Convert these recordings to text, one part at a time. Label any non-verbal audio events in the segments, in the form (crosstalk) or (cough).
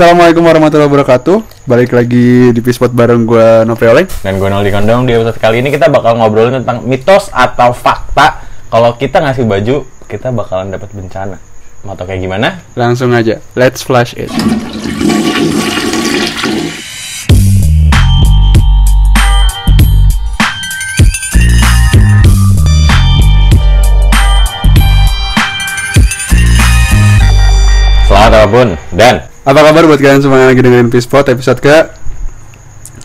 Assalamualaikum warahmatullahi wabarakatuh. Balik lagi di Pispot bareng gue Noveleng. Dan gue Noldi Kondong di episode kali ini kita bakal ngobrolin tentang mitos atau fakta kalau kita ngasih baju kita bakalan dapat bencana. Mau tau kayak gimana? Langsung aja, let's flash it. Apa pun dan Apa kabar buat kalian semua yang lagi dengerin Pispot episode ke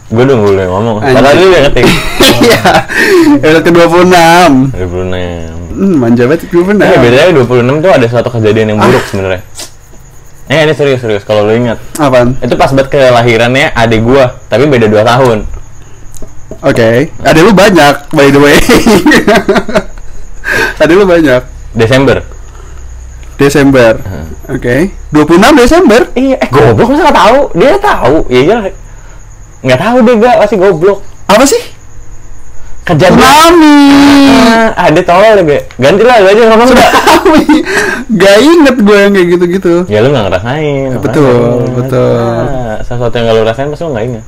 gue udah mulai ngomong. Padahal dia udah ngetik. (laughs) Iya, episode ke 26 26. Hmm, manja banget 26 Nah, bedanya 26 tuh ada suatu kejadian yang buruk sebenarnya. Eh ini serius serius kalau lu ingat. Apaan? Itu pas banget kelahirannya adik gua, tapi beda 2 tahun. Oke, ada lu banyak by the way (laughs) Ada lu banyak Desember. Desember Oke, 26 Desember Iya, eh goblok masa nggak tahu? Dia tahu. Iya iya. Nggak tahu deh gak, masih goblok. Apa sih? Kejadian Tsunami Ah, ada tolol deh, Ganti lah, aja ngomong udah. Gak inget gue yang kayak gitu-gitu Ya lu nggak ngerasain. Betul, makanya. betul. Ah, sesuatu yang gak lu rasain pasti lu nggak ingat.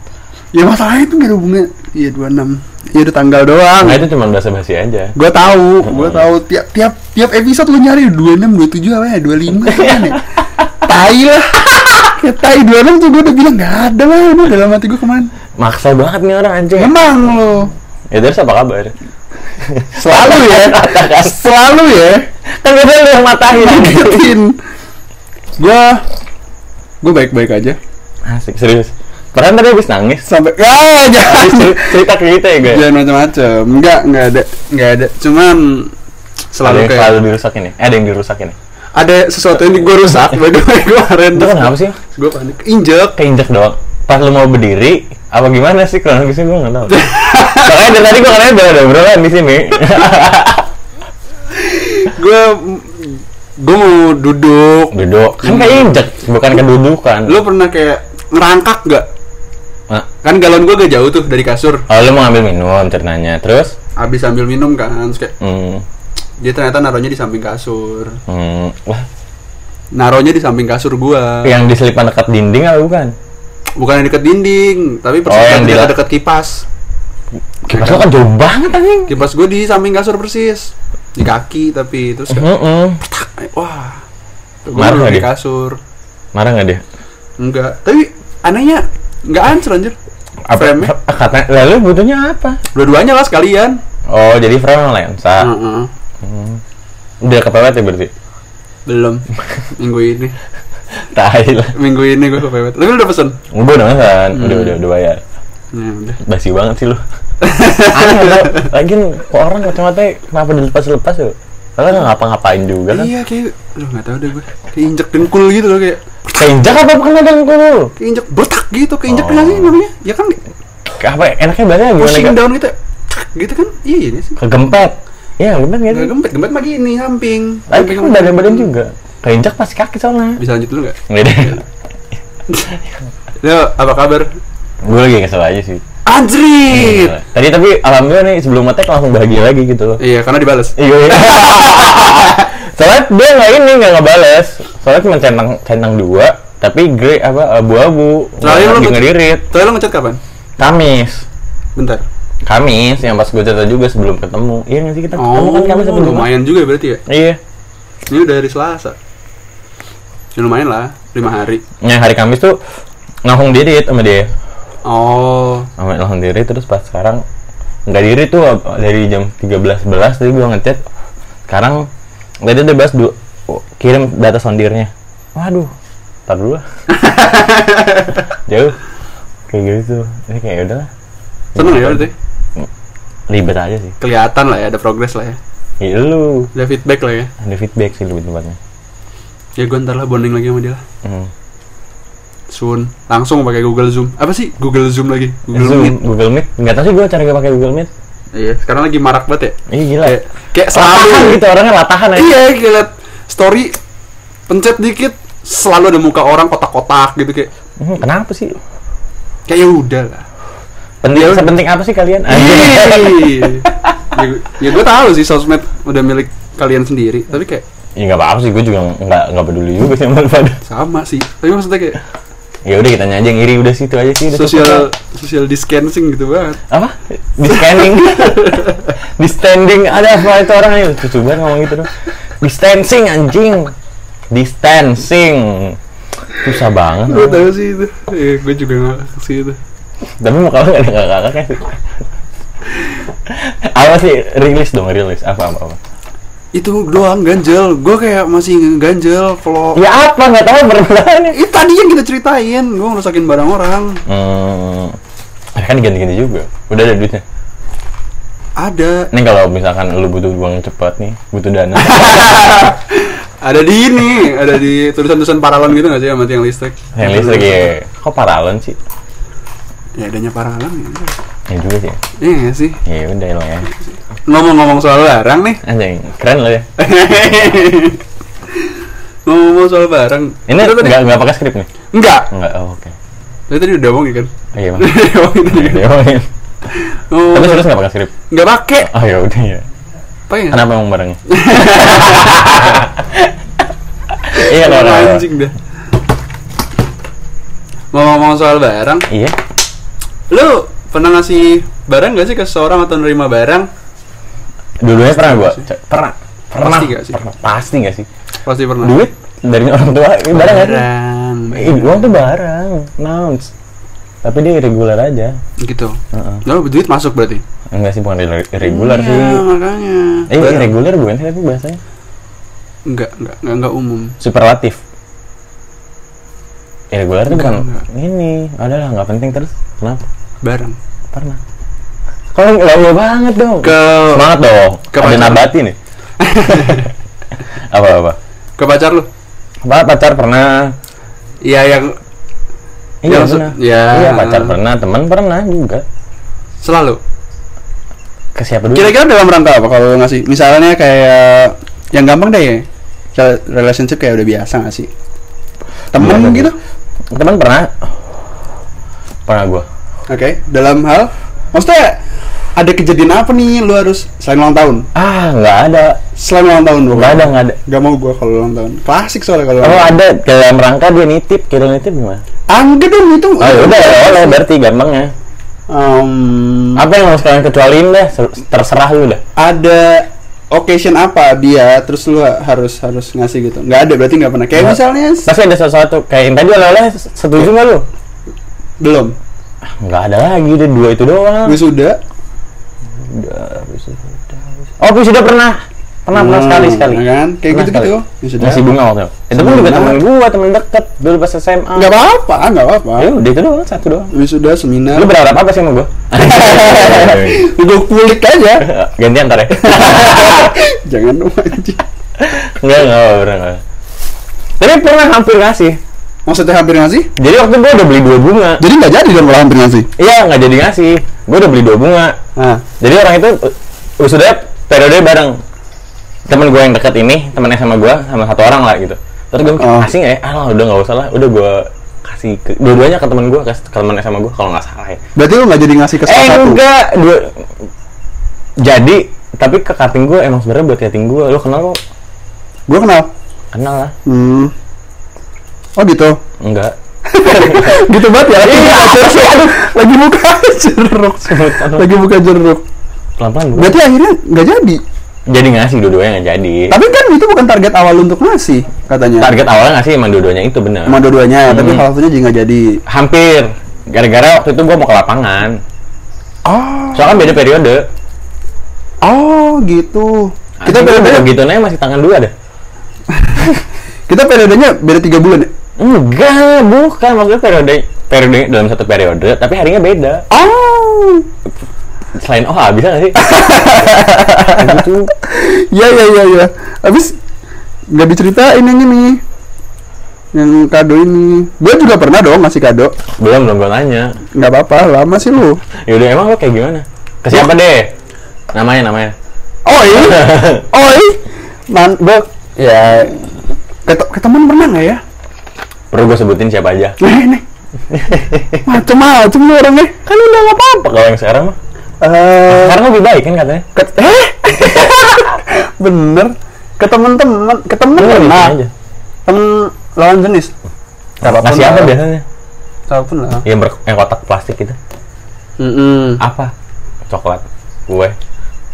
Ya masalahnya itu gak ada hubungannya Iya 26 Iya udah tanggal doang Nah itu cuma bahasa basi aja. Gue tahu, gue tahu tiap tiap tiap episode lu nyari 26, 27 apa ya, 25 kan ya. Tai lah. Ya tai 26 tuh gue udah bilang gak ada lah ini dalam hati gue kemarin. Maksa banget nih orang anjing. Emang lo Ya terus apa kabar? selalu ya, (laughs) selalu ya kan gue lu yang matahin. Gue gue baik-baik aja Asik serius. Padahal tadi habis nangis. sampai ah jangan cerita ke kita ya gue. jangan macam-macam. Enggak, enggak ada, enggak ada. Cuman Ada selalu yang kayak selalu dirusakin nih. Eh, ada yang dirusakin nih. ada sesuatu yang gue rusak by the way kemarin Itu kenapa sih? gue panik injek Keinjek doang. Pas lu mau berdiri, apa gimana sih kronologisnya gue nggak tahu. (laughs) Makanya dari tadi gue katanya udah ada obrolan di sini. (laughs) gue gue mau duduk Duduk. Kan kayak injek, bukan kedudukan. lu pernah kayak ngerangkak gak Nah, kan galon gue gak jauh tuh dari kasur. Oh, lu mau ngambil minum ceritanya. Terus, habis sambil minum kan terus kayak hmm, dia ternyata naruhnya di samping kasur. Hmm, wah, naruhnya di samping kasur gue yang diselipan dekat dinding apa bukan? bukan yang deket dinding tapi persis Oh, yang dekat deket kipas. Kipas kan jauh banget anjing. kipas gue di samping kasur persis. Di kaki tapi terus kayak Heeh. wah. Gue Marah naruh nggak di kasur. Marah nggak dia? enggak tapi anehnya nggak hancur anjir frame-nya Katanya, lalu butuhnya apa? dua-duanya lah sekalian Oh, jadi frame lensa. Heeh. Udah kepepet ya berarti? belum minggu ini (laughs) Tai lah. minggu ini gue kepepet lu udah pesen Udah udah kan, Hmm. udah udah udah bayar. ya udah Basi banget sih lu. (laughs) Aneh lu. Lagian kok orang kacamata kenapa dilepas-lepas ya? Kalau nggak ngapa-ngapain juga kan? iya kayak lu nggak tahu deh gue kayak injek dengkul gitu loh kayak Keinjak apa bukan ada yang lu? kayak injek bertak gitu kayak injek Oh. sih namanya ya kan Apa enaknya bahasanya gimana? pushing down gitu cak, gitu kan iya iya sih Kegempet. Iya, gempet sih? nggak gempet mah gini samping Samping kan badan-badan samping. juga. Keinjak pasti kaki soalnya. bisa lanjut dulu nggak Nggak deh. Yo, apa kabar Gue lagi kesel aja sih. Anjrit Tadi tapi alhamdulillah nih sebelum ngetek langsung bahagia lagi gitu loh. iya karena dibales Iya. iya. (laughs) Soalnya dia nggak ini nggak ngebales. Soalnya cuma centang centang dua, tapi grey apa abu-abu. Nggak nge- ngedirit. Soalnya lo ngechat kapan? Kamis. Bentar Kamis yang pas gue cerita juga sebelum ketemu. Iya nggak sih kita ketemu Oh, kan Kamis Jumat? lumayan juga berarti ya Iya. Ini udah hari Selasa Ya lumayan lah, 5 hari Yang hari Kamis tuh langsung dirit sama dia. Oh, Sama langsung dirit terus pas sekarang nggak dirit tuh dari jam 13.11 tadi gue ngechat. Sekarang tadi udah bahas dua, kirim data sondirnya. Waduh, tar dulu. lah. (laughs) Jauh. Kayak gitu. Ini kayak udah lah. seneng ya berarti Ribet aja sih. Kelihatan lah ya, ada progres lah ya Iya lu. Ada feedback lah ya Ada feedback sih lebih tempatnya. Ya gue ntar lah bonding lagi sama dia lah Hmm. Soon Langsung pakai Google Zoom Apa sih Google Zoom lagi? Google Zoom, Meet Google Meet. Nggak tahu sih gue cara pakai Google Meet. Iya, sekarang lagi marak banget ya Iya gila. Kayak, kayak Latahan selalu gitu orangnya latahan aja. Iya, liat story Pencet dikit Selalu ada muka orang kotak-kotak gitu kayak Hmm, kenapa sih? Kayak ya udah lah Penting, Ya sepenting apa sih kalian? Ih. (laughs) ya, ya gue tahu sih sosmed udah milik kalian sendiri tapi kayak Ya nggak apa-apa sih, gue juga nggak nggak peduli juga sih sama (laughs) sama sih tapi maksudnya kayak Ya udah kita aja yang iri udah situ aja sih. Social social distancing gitu banget. apa? Di scanning. (laughs) di standing ada apa itu orang itu lucu banget ngomong gitu dong. Distancing anjing. Distancing. Susah banget. Gue tahu sih itu. Iya, gue juga nggak sih itu. Tapi muka lu gak ada kakak-kakaknya sih. apa sih rilis dong rilis apa apa apa Itu doang ganjel. Gue kayak masih ganjel kalau ya apa nggak tahu permasalahannya Itu tadi yang kita ceritain, gue ngerusakin barang orang. hmm, kan ganti-ganti juga udah ada duitnya Ada, Ini kalau misalkan lu butuh uang cepat nih, butuh dana. (laughs) ada di ini, ada di tulisan-tulisan paralon gitu nggak sih sama tiang listrik? yang listrik ya. Kok paralon sih? Ya adanya paralon ya. Ya juga sih. Iya nggak sih. Ya udah lah ya. Ngomong-ngomong soal barang nih, Anjing, keren lo ya. (laughs) ngomong-ngomong soal barang. Ini nggak nggak pakai skrip nih? enggak. Enggak. Oh, oke. Tadi tadi udah ngomongin kan? Oh, iya, (laughs) Bang. Udah ngomongin kan? Oh, Tapi serius nggak pakai skrip? nggak pakai. Oh ya udah ya. Nggak? Kenapa emang barangnya? (laughs) Iya kalau anjing dah. Ngomong-ngomong soal barang, Iya. lu pernah ngasih barang gak sih ke seseorang atau nerima barang? Dua-duanya pernah gua. C- Pernah. Pernah. Pasti nggak sih? Pernah. Pasti nggak sih? Pasti pernah. Duit dari orang tua, ini barang? Barang. Ih, uang tuh barang, nouns. Tapi dia irregular aja. Gitu. Heeh. Lalu duit masuk berarti? Enggak sih, bukan irre- irregular Iya, sih. makanya. Eh, irregular bukan sih tapi bahasanya? Enggak, enggak, enggak, enggak umum. Superlatif. Irregular tuh Enggak, bukan enggak. ini, adalah nggak penting terus. Kenapa? Barang. Pernah. Kalau lama banget dong. Ke- semangat dong. ke Ada nabati nih. (laughs) apa apa? Ke pacar lu? Apa pacar pernah? Iya, yang Iya pernah. ya. Iya pacar pernah, teman pernah juga. selalu. Ke siapa dulu? Kira-kira dalam rangka apa kalau ngasih? Misalnya kayak yang gampang deh ya. Relationship kayak udah biasa gak sih? Temen Iya, gitu? Teman pernah. Pernah gua. Oke, dalam hal maksudnya ada kejadian apa nih lu harus selain ulang tahun? Ah, nggak ada. Selain ulang tahun Nggak ada, nggak ada. Gak mau gua kalau ulang tahun. Klasik soalnya kalau. Oh ada dalam rangka dia nitip, kira nitip gimana? Angga dong itu. Oh ya udah oleh berarti gampangnya. Em, Apa yang mau sekalian kecualiin deh, ser- terserah lu dah. ada occasion apa dia terus lu harus harus ngasih gitu nggak ada berarti nggak pernah kayak Nggak. misalnya Pasti ada sesuatu kayak yang tadi oleh-oleh setuju nggak lu? belum Ah, Nggak ada lagi, udah dua itu doang. wisuda wisuda, wisuda. Oh, wisuda pernah. Pernah, pernah Hmm, sekali sekali. ya kan? Kayak Pernah gitu-gitu. sekali. Wisuda. Ngasih bunga waktu itu. Itu pun juga temen gua, temen deket dulu pas SMA. nggak apa-apa nggak apa-apa Ya udah itu doang, satu doang. wisuda seminar Lu berharap apa sih sama gua? (laughs) gue kulik aja Gantian ntar ya. (laughs) jangan dong anjing Enggak, enggak, pernah. Tapi pernah hampir ngasih. Maksudnya hampir ngasih Jadi waktu gua udah beli dua bunga. jadi nggak jadi dong kalau hampir ngasih Iya, nggak jadi ngasih. Gua udah beli dua bunga. nah Jadi orang itu uh, sudah periode bareng. Temen gue yang deket ini, temennya sama gue, sama satu orang lah gitu. Terus gue Oh. kasih nggak ya? Ah udah nggak usah lah, udah gue kasih ke, dua-duanya ke temen gue, ke, ke temennya sama gue kalau nggak salah ya. berarti lu nggak jadi ngasih ke Eh salah satu enggak, dua jadi tapi ke cutting gue emang sebenarnya buat cutting gue, lo kenal kok? gue kenal Kenal lah, hmm. Oh gitu enggak. (laughs) gitu banget ya lagi Iya, buka jeruk aduh. lagi buka jeruk lagi buka jeruk Pelan-pelan gue. berarti akhirnya nggak jadi Jadi ngasih dua-duanya nggak jadi. tapi kan itu bukan target awal untuk ngasih katanya Target awalnya ngasih emang dua-duanya itu benar. sama dua-duanya tapi Hmm. salah satunya juga nggak jadi Hampir. Gara-gara waktu itu gue mau ke lapangan. oh Soalnya kan beda periode. oh gitu kita Kita periode nih masih tangan dua deh. (laughs) kita periodenya beda tiga bulan ya Enggak, bukan maksudnya periode periode dalam satu periode, tapi harinya beda. oh Selain oh bisa nggak sih? (laughs) gitu. ya ya ya ya habis nggak diceritain yang ini yang kado ini gue juga pernah dong ngasih kado Belum belum gue tanya. nggak apa-apa lama sih lu Yaudah emang lo kayak gimana? Ke siapa deh? Namanya namanya. oi (laughs) oi man gue ya ke, ke teman pernah nggak ya Perlu gue sebutin siapa aja? Nih, (laughs) nih. Macem-macem lu orangnya. Kan udah nggak apa-apa kalau yang sekarang mah. Eh, Sekarang lebih baik kan katanya. ke, eh? (laughs) Bener. Ke temen-temen, ke temen pernah. aja. Temen lawan jenis. Kasih apa biasanya? Siapa pun lah. Yang ber yang kotak plastik itu. Mm Apa? Coklat. Kue.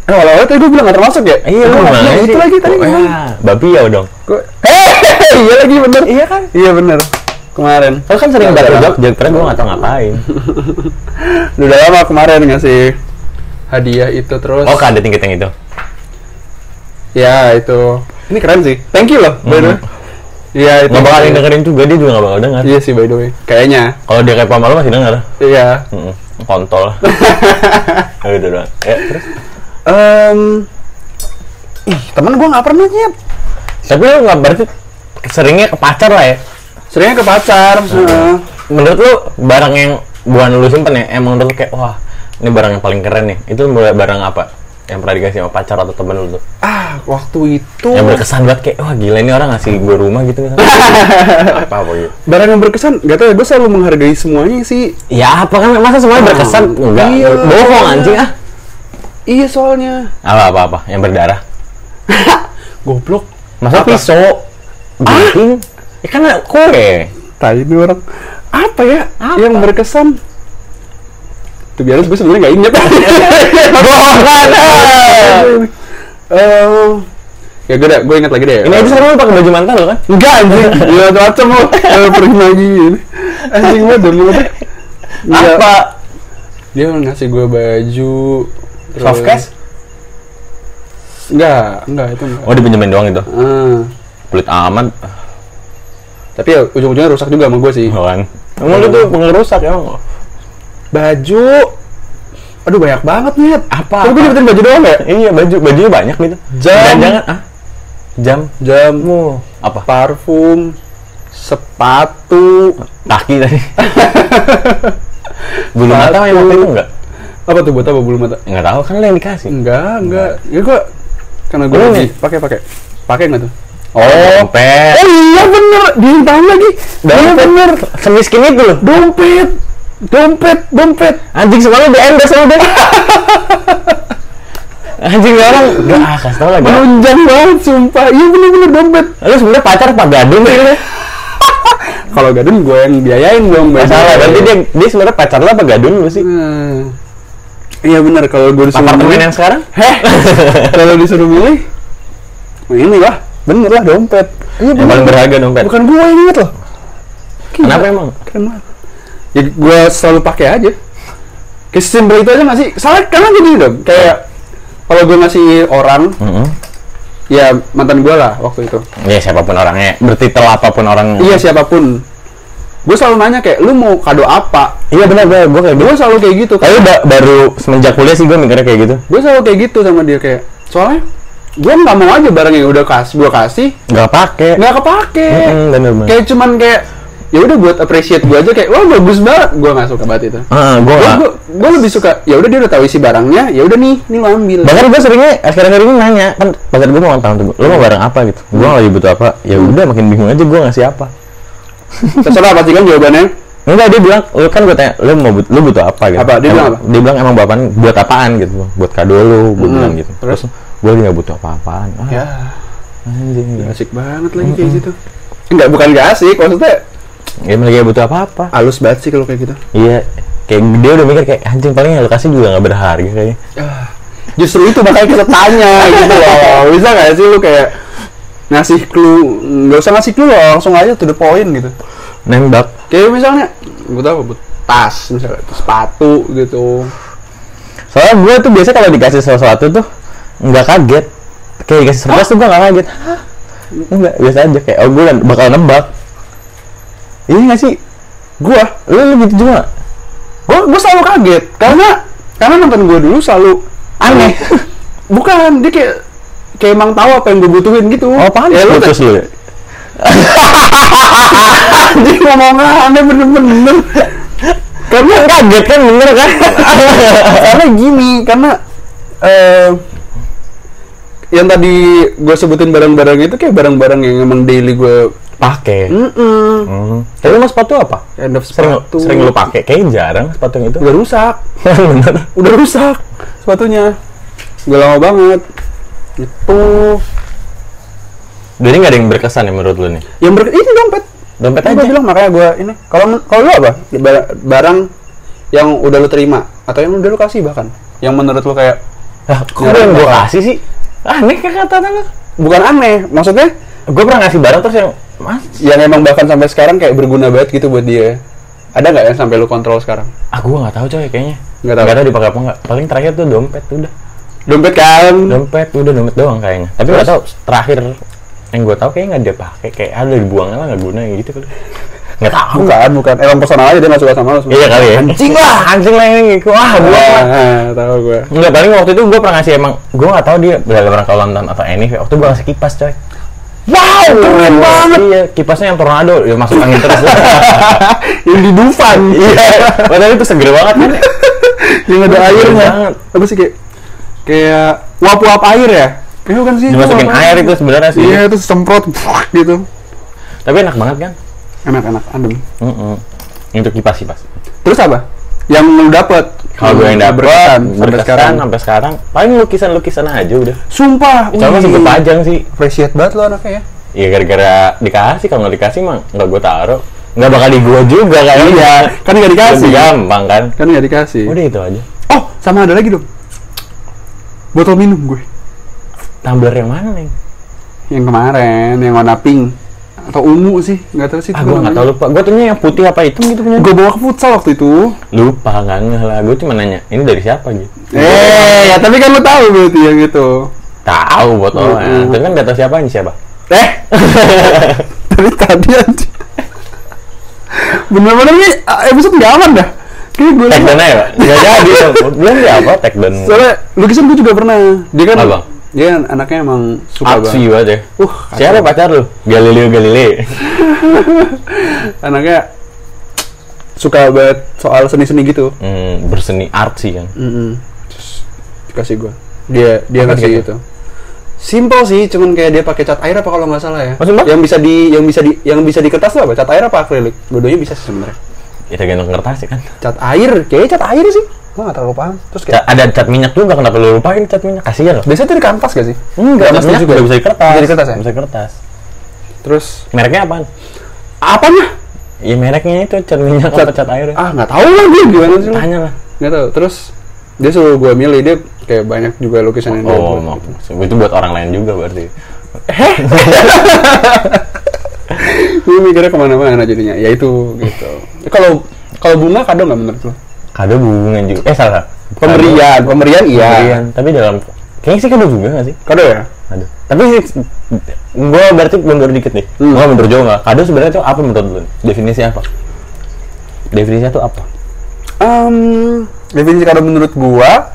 Eh, awal-awal tadi gue bilang gak termasuk ya? Iya, lu lu gimana itu lagi tadi. Oh, gimana? ya, babi ya dong. Gua- Eh, (laughs) iya lagi bener. Iya kan? Iya bener. Kemarin. Lu kan sering Udah baca jadi karena gue gak tau ngapain. (laughs) Udah lama kemarin ngasih hadiah itu terus. Oh, ada tingkat yang itu. Ya itu. Ini keren sih. Thank you loh. By the way. Iya itu. Nggak bakal dengerin juga, dia juga gak bakal denger. Iya sih by the way. Kayaknya. Kalau dia kayak pamalu masih denger. Iya. Mm-mm, Kontol. (laughs) Ya udah doang. Ya, terus. Em, ih temen gue nggak pernah nyet. Tapi lu nggak berarti seringnya ke pacar lah ya? Seringnya ke pacar. heeh. Menurut lu barang yang bukan lu simpen ya, emang menurut lu kayak wah ini barang yang paling keren nih. Itu barang apa? Yang pernah dikasih sama pacar atau temen lu tuh? Ah waktu itu. Yang berkesan banget kayak wah gila ini orang ngasih gue rumah gitu misalnya. (laughs) apa apa gitu. Barang yang berkesan, gak tau ya, gue selalu menghargai semuanya sih. Ya apa kan masa semuanya berkesan? Enggak, iya. bohong anjing ah. Iya soalnya. Apa apa apa yang berdarah. (laughs) Goblok. Masa Apa? pisau? Gunting? Ya kan kue. Tadi ini orang. Apa ya Apa? yang berkesan? Tuh biar gue sebenarnya gak inget. Bohong (laughs) kan? Eh, ya gue gue inget lagi deh. Ini aja sekarang lu pakai baju mantan lo kan? Enggak anjing. (laughs) Gila macam lu. Eh, pergi lagi ini. Anjing banget dong lu. Iya. Apa? Dia ngasih gue baju. Terus- Soft cash? Enggak, enggak itu enggak. Oh dipinjemin doang itu? Ah. Pelit amat. Tapi ya ujung-ujungnya rusak juga sama gue sih. Kan? Emang lu tuh pengerusak emang? Baju. Aduh banyak banget nih. Apa? Tapi gue dapetin baju doang ya? Iya baju bajunya banyak gitu. Jam. Jangan ah. Jam. Jamu, Apa? parfum, sepatu. Kaki tadi. (laughs) Bulu mata yang waktu itu enggak? Apa tuh buat apa bulu mata? Enggak tahu kan lu yang dikasih. Enggak, enggak. Ya gue karena Lu lagi pakai pakai. Pakai enggak tuh? Oh, dompet. Oh iya bener, dihitam lagi. Iya bener. Semiskin itu loh. Dompet, dompet, dompet. Anjing semalam di endorse sama dia. (laughs) Anjing orang (laughs) Gak ah kasih tau lagi Menunjang banget, sumpah. Iya bener-bener dompet. Lu sebenernya pacar apa gadun sih lu? (laughs) Kalau gadun gue yang biayain dong. Gak salah berarti dia, dia sebenernya pacar lu apa gadun lu sih? Hmm. Iya bener kalau gue disuruh Apartemen milih, yang sekarang? heh, (laughs) kalau disuruh milih, oh ini lah, bener lah dompet. Iya Yang paling berharga dompet Bukan gue yang loh. Gila, Kenapa emang? Banget. Ya gue selalu pakai aja. Kayak itu aja ngasih. Salah karena gini dong, kayak kalau gue ngasih orang, Mm-mm. ya mantan gue lah waktu itu. Ya siapa pun orangnya Bertitel apa pun orang Iya siapa pun. Gue selalu nanya kayak, lu mau kado apa? Iya benar benar gue kayak gitu Gue selalu kayak gitu. Tapi ba- baru semenjak kuliah sih gue mikirnya kayak gitu Gue selalu kayak gitu sama dia kayak, soalnya gue nggak mau aja barang yang udah kasih gue kasih Gak pake nggak kepake. Bener bener Kayak cuman kayak ya udah buat appreciate gue aja kayak wah bagus banget. Gue nggak suka banget itu. Ah, gue Gue gue lebih suka ya udah dia udah tahu isi barangnya, ya udah nih, nih lo ambil. Bahkan gue seringnya akhir-akhir ini nanya kan pacar gue mau ulang tahun tuh lu mau barang apa gitu gue lagi butuh apa ya udah makin bingung aja gue ngasih apa Terserah pasti kan jawabannya. enggak dia bilang lu kan gue tanya lu mau but- lu butuh apa gitu Apa? Dia Emang- bilang apa? dia bilang emang bapaan buat apaan gitu buat kado lu gue Hmm, bilang gitu terus? gue lagi gak butuh apa-apaan ah, Ya, anjing ya. asik banget lagi kayak gitu. Enggak bukan gak asik, maksudnya ya lagi gak butuh apa-apa halus banget sih kalau kayak gitu. iya kayak dia udah mikir kayak anjing paling yang lu kasih juga gak berharga kayaknya Ah, Justru itu makanya kita tanya gitu loh. Bisa gak sih lu kayak ngasih clue, nggak usah ngasih clue langsung aja to the point gitu. nembak. Kayak misalnya, butuh apa? Butuh tas, misalnya sepatu gitu. soalnya gue tuh biasa kalau dikasih sesuatu tuh nggak kaget. Kayak dikasih surprise tuh gue nggak kaget. Hah? enggak biasa aja. Kayak oh gue bakal nebak ini nggak sih? Gua, lu, lu gitu juga gua, gua selalu kaget. Karena karena nonton gua dulu selalu aneh. (laughs) Bukan, dia kayak kayak emang tahu apa yang gue butuhin gitu. oh pantas ya, lu putus lu ya Dia ngomong aneh bener-bener. karena kaget kan bener kan? (laughs) Karena gini, karena eh yang tadi gue sebutin barang-barang itu kayak barang-barang yang emang daily gue pakai mm Hmm. tapi emang sepatu apa? End of sering sepatu sering lu pakai kayaknya jarang sepatu yang itu. Udah rusak. (laughs) Bener. Udah rusak sepatunya. Udah lama banget itu jadi nggak ada yang berkesan ya menurut lu nih yang ber ini dompet Dompet Kan gue aja. bilang makanya gue ini. Kalau kalau lu apa? Ba- Barang yang udah lu terima atau yang udah lu kasih bahkan yang menurut lu kayak Ah, kok yang gue kasih sih? Aneh kan kata lu. bukan aneh, maksudnya Gue pernah ngasih barang terus yang mas, yang emang bahkan sampai sekarang kayak berguna banget gitu buat dia. Ada nggak yang sampai lu kontrol sekarang? ah gue nggak tahu coy kayaknya. Nggak tahu. Nggak tahu dipakai apa nggak. Paling terakhir tuh dompet udah. Dompet kan? Dompet udah dompet doang kayaknya. Tapi nggak tahu terakhir yang gue tahu kayaknya nggak dia pakai kayak ada dibuangnya lah nggak guna gitu kali. Nggak tahu. Bukan, bukan. Emang personal aja dia nggak suka sama lu. Iya kali ya. Anjing lah, anjing lah ini. Wah, buang lah. Ah, tahu gue. Enggak, paling waktu itu gue pernah ngasih emang gue nggak tahu dia dalam rangka ulang tahun atau anime. Waktu gue ngasih kipas coy. Wow, keren banget. Iya, kipasnya yang tornado, ya masuk angin terus. (laughs) yang di Dufan. Iya, padahal itu seger banget kan. (laughs) yang ada airnya. Apa sih kayak kayak uap-uap air ya? Kayak bukan sih? Dimasukin uap air itu sebenarnya sih. Iya, itu semprot gitu. Tapi enak banget kan? Enak-enak, adem. Heeh. Untuk kipas kipas. Terus apa? Yang lu dapet? Kalau gue yang dapet berkesan sampai sekarang. sampai sekarang paling lukisan-lukisan aja udah. Sumpah. Coba gue pajang sih. Appreciate banget lo anaknya ya. Iya gara-gara dikasih kalau nggak dikasih mah nggak gue taruh. Nggak bakal di gua juga kayaknya. Iya, kan nggak dikasih. Gampang kan. Kan nggak dikasih. Udah itu aja. Oh, sama ada lagi dong. Botol minum gue. Tumbler yang mana nih? Yang kemarin, yang warna pink atau ungu sih, nggak tahu sih. Ah, gue nggak tahu lupa. Gue tuh yang putih apa hitam gitu punya. Gue bawa ke futsal waktu itu. Lupa nggak ngeh lah. Gue cuma nanya, ini dari siapa gitu? Eh, ya tapi kan lo tahu berarti yang itu. Tahu botolnya. Mm-mm. Tapi kan nggak tahu siapa siapa. Eh, (laughs) tapi tadi aja. Bener-bener nih episode nggak aman dah. Tag dan ya, Pak? Nggak jadi. Belum dia apa? Tag. Soalnya lukisan gue juga pernah. Dia kan Apa? dia kan anaknya emang suka Aksi banget. banget ya. Uh, Siapa pacar lu? Galileo Galilei. (laughs) Anaknya suka banget soal seni-seni gitu. Hmm, berseni art sih kan. Mm Terus dikasih gue. Dia dia Apa ngasih gitu? gitu. Simple sih, cuman kayak dia pakai cat air apa kalau nggak salah ya. Sumpah? yang bisa di yang bisa di yang bisa di kertas tuh apa? Cat air apa akrilik? Dua-duanya bisa sih sebenarnya. Ya tergantung kertas ya kan. Cat air, kayaknya cat air sih. Gua nggak terlalu paham. Terus kayak Ada cat minyak juga kenapa lu lupain cat minyak? Kasihan loh. biasanya tuh di kanvas gak sih? Enggak, cat minyak juga. bisa di kertas. Bisa di kertas ya? Bisa di kertas. Terus Mereknya apaan? apanya? Ya mereknya itu cat minyak Cat- apa cat air? Ah nggak tahu lah dia gimana sih? Tanya lah. Nggak tahu. Terus dia suruh gue milih dia kayak banyak juga lukisan yang dia Oh, buat. maaf. Itu buat orang lain juga berarti. (laughs) Gue mikirnya ke mana-mana jadinya. Ya itu gitu. Kalau kalau bunga kado nggak menurut lo? Kado bunga juga. Eh salah. Pemberian, pemberian iya. Pemberian. Tapi dalam kayaknya sih kado juga nggak sih? Kado ya? Kado. Tapi sih gue berarti mundur dikit nih. Hmm. Gua mundur jauh nggak? Kado sebenarnya itu apa menurut lu? Definisi apa? Definisinya tuh apa? Em, definisi kado menurut gua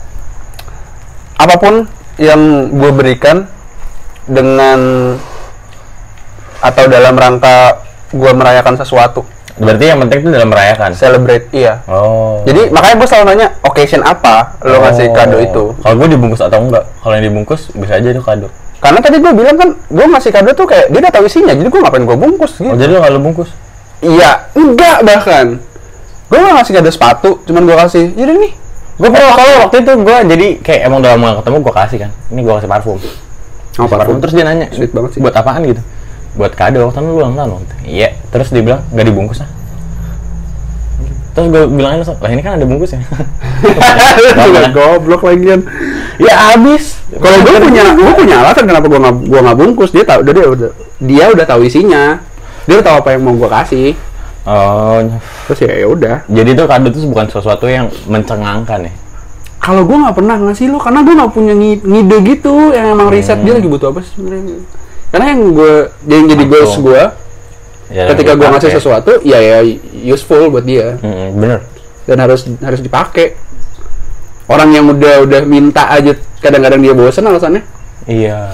apa pun yang gua berikan dengan atau dalam rangka gua merayakan sesuatu Berarti yang penting itu dalam merayakan. celebrate iya Oh. jadi makanya gua selalu nanya occasion apa lo ngasih kado itu Kalau gue dibungkus atau enggak? Kalau yang dibungkus bisa aja itu kado. karena tadi gua bilang kan gua ngasih kado tuh kayak dia udah tahu isinya jadi gua ngapain gua bungkus gitu Oh jadi lo kalau bungkus? iya enggak bahkan gua nggak ngasih kado sepatu cuman gua kasih jadi nih Gue pernah kalau waktu itu gue jadi kayak emang udah lama ketemu gue kasih kan. Ini gue kasih parfum. oh, Parfum terus dia nanya. Sweet banget sih. Buat apaan gitu? Buat kado waktu itu lu ulang tahun waktu. Iya. Terus dia bilang nggak dibungkus ah. Terus gue bilang aja lah ini kan ada bungkusnya. Juga (laughs) goblok lagi kan ya habis. Kalau gue punya, gue punya alasan kenapa gue nggak gua nggak bungkus. Dia tahu, dia udah, dia udah tahu isinya. Dia udah tahu apa yang mau gue kasih. Oh, Terus ya ya udah. jadi itu kado itu bukan sesuatu yang mencengangkan ya. Kalau gue nggak pernah ngasih lo, karena gue nggak punya ngi- ngide gitu. Yang emang riset dia lagi butuh apa sebenarnya. Karena yang gue, yang jadi goals gue, Ya, ketika gue ngasih sesuatu, ya ya useful buat dia Mm-mm, bener. dan harus harus dipakai. Orang yang udah udah minta aja, kadang-kadang dia bosan alasannya. Iya.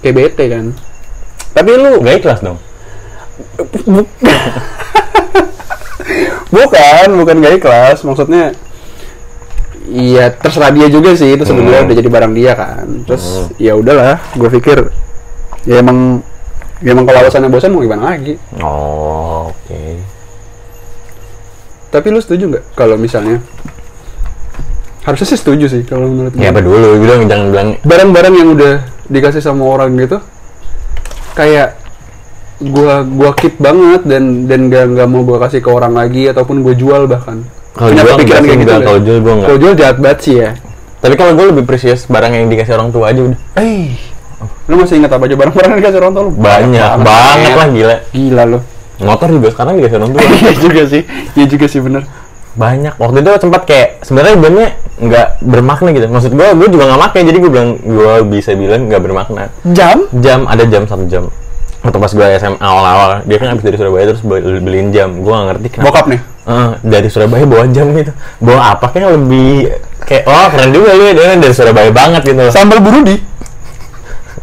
Kayak bete kan. Tapi lu Gak ikhlas dong. Bukan, bukan gak ikhlas. Maksudnya Iya, terserah dia juga sih. Itu sebenarnya Hmm. udah jadi barang dia kan. Terus Hmm. ya udahlah, gue pikir ya emang ya emang kalau alasannya bosan mau gimana lagi. Oh, oke. Tapi lu setuju nggak kalau misalnya harusnya sih setuju sih kalau menurut. Ya apa dulu bilang jangan bilang Barang-barang yang udah dikasih sama orang gitu kayak gua gua keep banget dan dan gak nggak mau gua kasih ke orang lagi ataupun gua jual bahkan. Kalau jual sih, kayak gitu. Kalau jual gua enggak. Kalau jual jahat banget sih ya. Tapi kalau gue lebih precious barang yang dikasih orang tua aja udah. Eh, lu masih ingat apa aja barang-barang yang dikasih orang tua lu? Banyak banget lah gila. Gila lu. Motor juga sekarang dikasih orang tua. (laughs) Iya juga sih. Iya juga sih bener. banyak waktu itu sempat kayak sebenarnya jamnya nggak bermakna gitu maksud gue gue juga nggak pakai jadi gue bilang gue bisa bilang nggak bermakna Jam? jam ada jam satu jam waktu pas gue SMA awal-awal dia kan habis dari Surabaya terus beli- beliin jam gue nggak ngerti kenapa Bokap nih. Eh, dari Surabaya bawa jam gitu bawa apa kayak lebih kayak oh keren juga lu ya dia kan dari Surabaya banget gitu Sambal burudi.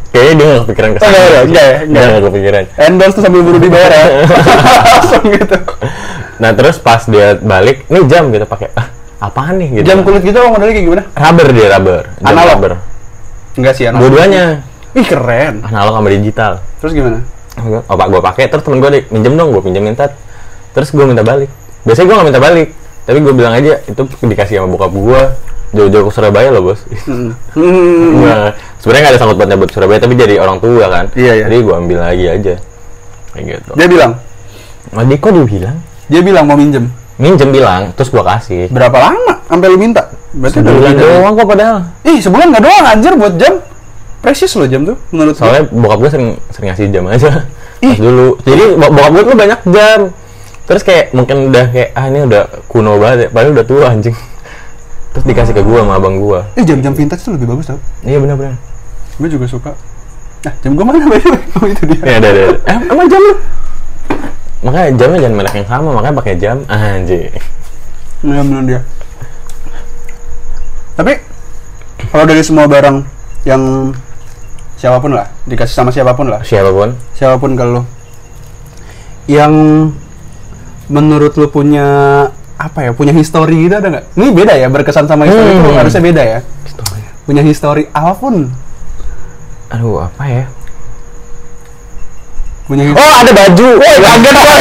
Kayaknya dia nggak kepikiran ke Oh, enggak, enggak, enggak, Dia nggak kepikiran Endorse tuh sambil burudi bayar ya. (laughs) Langsung gitu. nah terus pas dia balik nih jam gitu pakai ah apaan nih gitu Jam kulit gitu modelnya kayak gimana? rubber dia rubber jam Analog? rubber Enggak sih, anak. dua-duanya Ih keren. analog sama digital Terus gimana? opak gue pakai terus temen gue minjem dong gue pinjemin tat terus gue minta balik biasanya gue nggak minta balik tapi gue bilang aja itu dikasih sama bokap gue jauh-jauh ke Surabaya loh bos. Hmm. (laughs) Nah, sebenarnya nggak ada sangkut pautnya buat Surabaya tapi jadi orang tua kan. Iya, iya. jadi gue ambil lagi aja. Kayak gitu. Dia bilang, dia kok dia bilang? Dia bilang mau minjem. minjem bilang. Terus gue kasih. Berapa lama sampai lu minta? Berarti udah sebulan doang kok padahal. Ih, sebulan nggak doang anjir buat jam. Precious loh jam tuh menurut gua. soalnya bokap gue sering sering ngasih jam aja. Ih. pas dulu. Jadi bo- bokap gue tuh banyak jam. Terus kayak mungkin udah kayak ah ini udah kuno banget ya. Padahal udah tua anjing. Terus dikasih ke gue sama abang gue Eh jam-jam vintage tuh lebih bagus tau. iya benar-benar Gue juga suka. Nah, jam gua mana (laughs) by? Oh, itu dia. ya ada ada eh emang jam lu makanya jamnya jangan merek yang sama makanya pakai jam anjing Iya bener dia. Tapi kalau dari semua barang yang siapa pun lah, dikasih sama siapa pun lah, siapa pun siapa pun kalau yang menurut lu punya apa ya, punya histori gitu ada nggak? Ini beda ya, berkesan sama histori itu Hmm. harusnya beda ya. Punya histori apa pun, aduh apa ya histori. Oh ada baju. Woi kaget gua.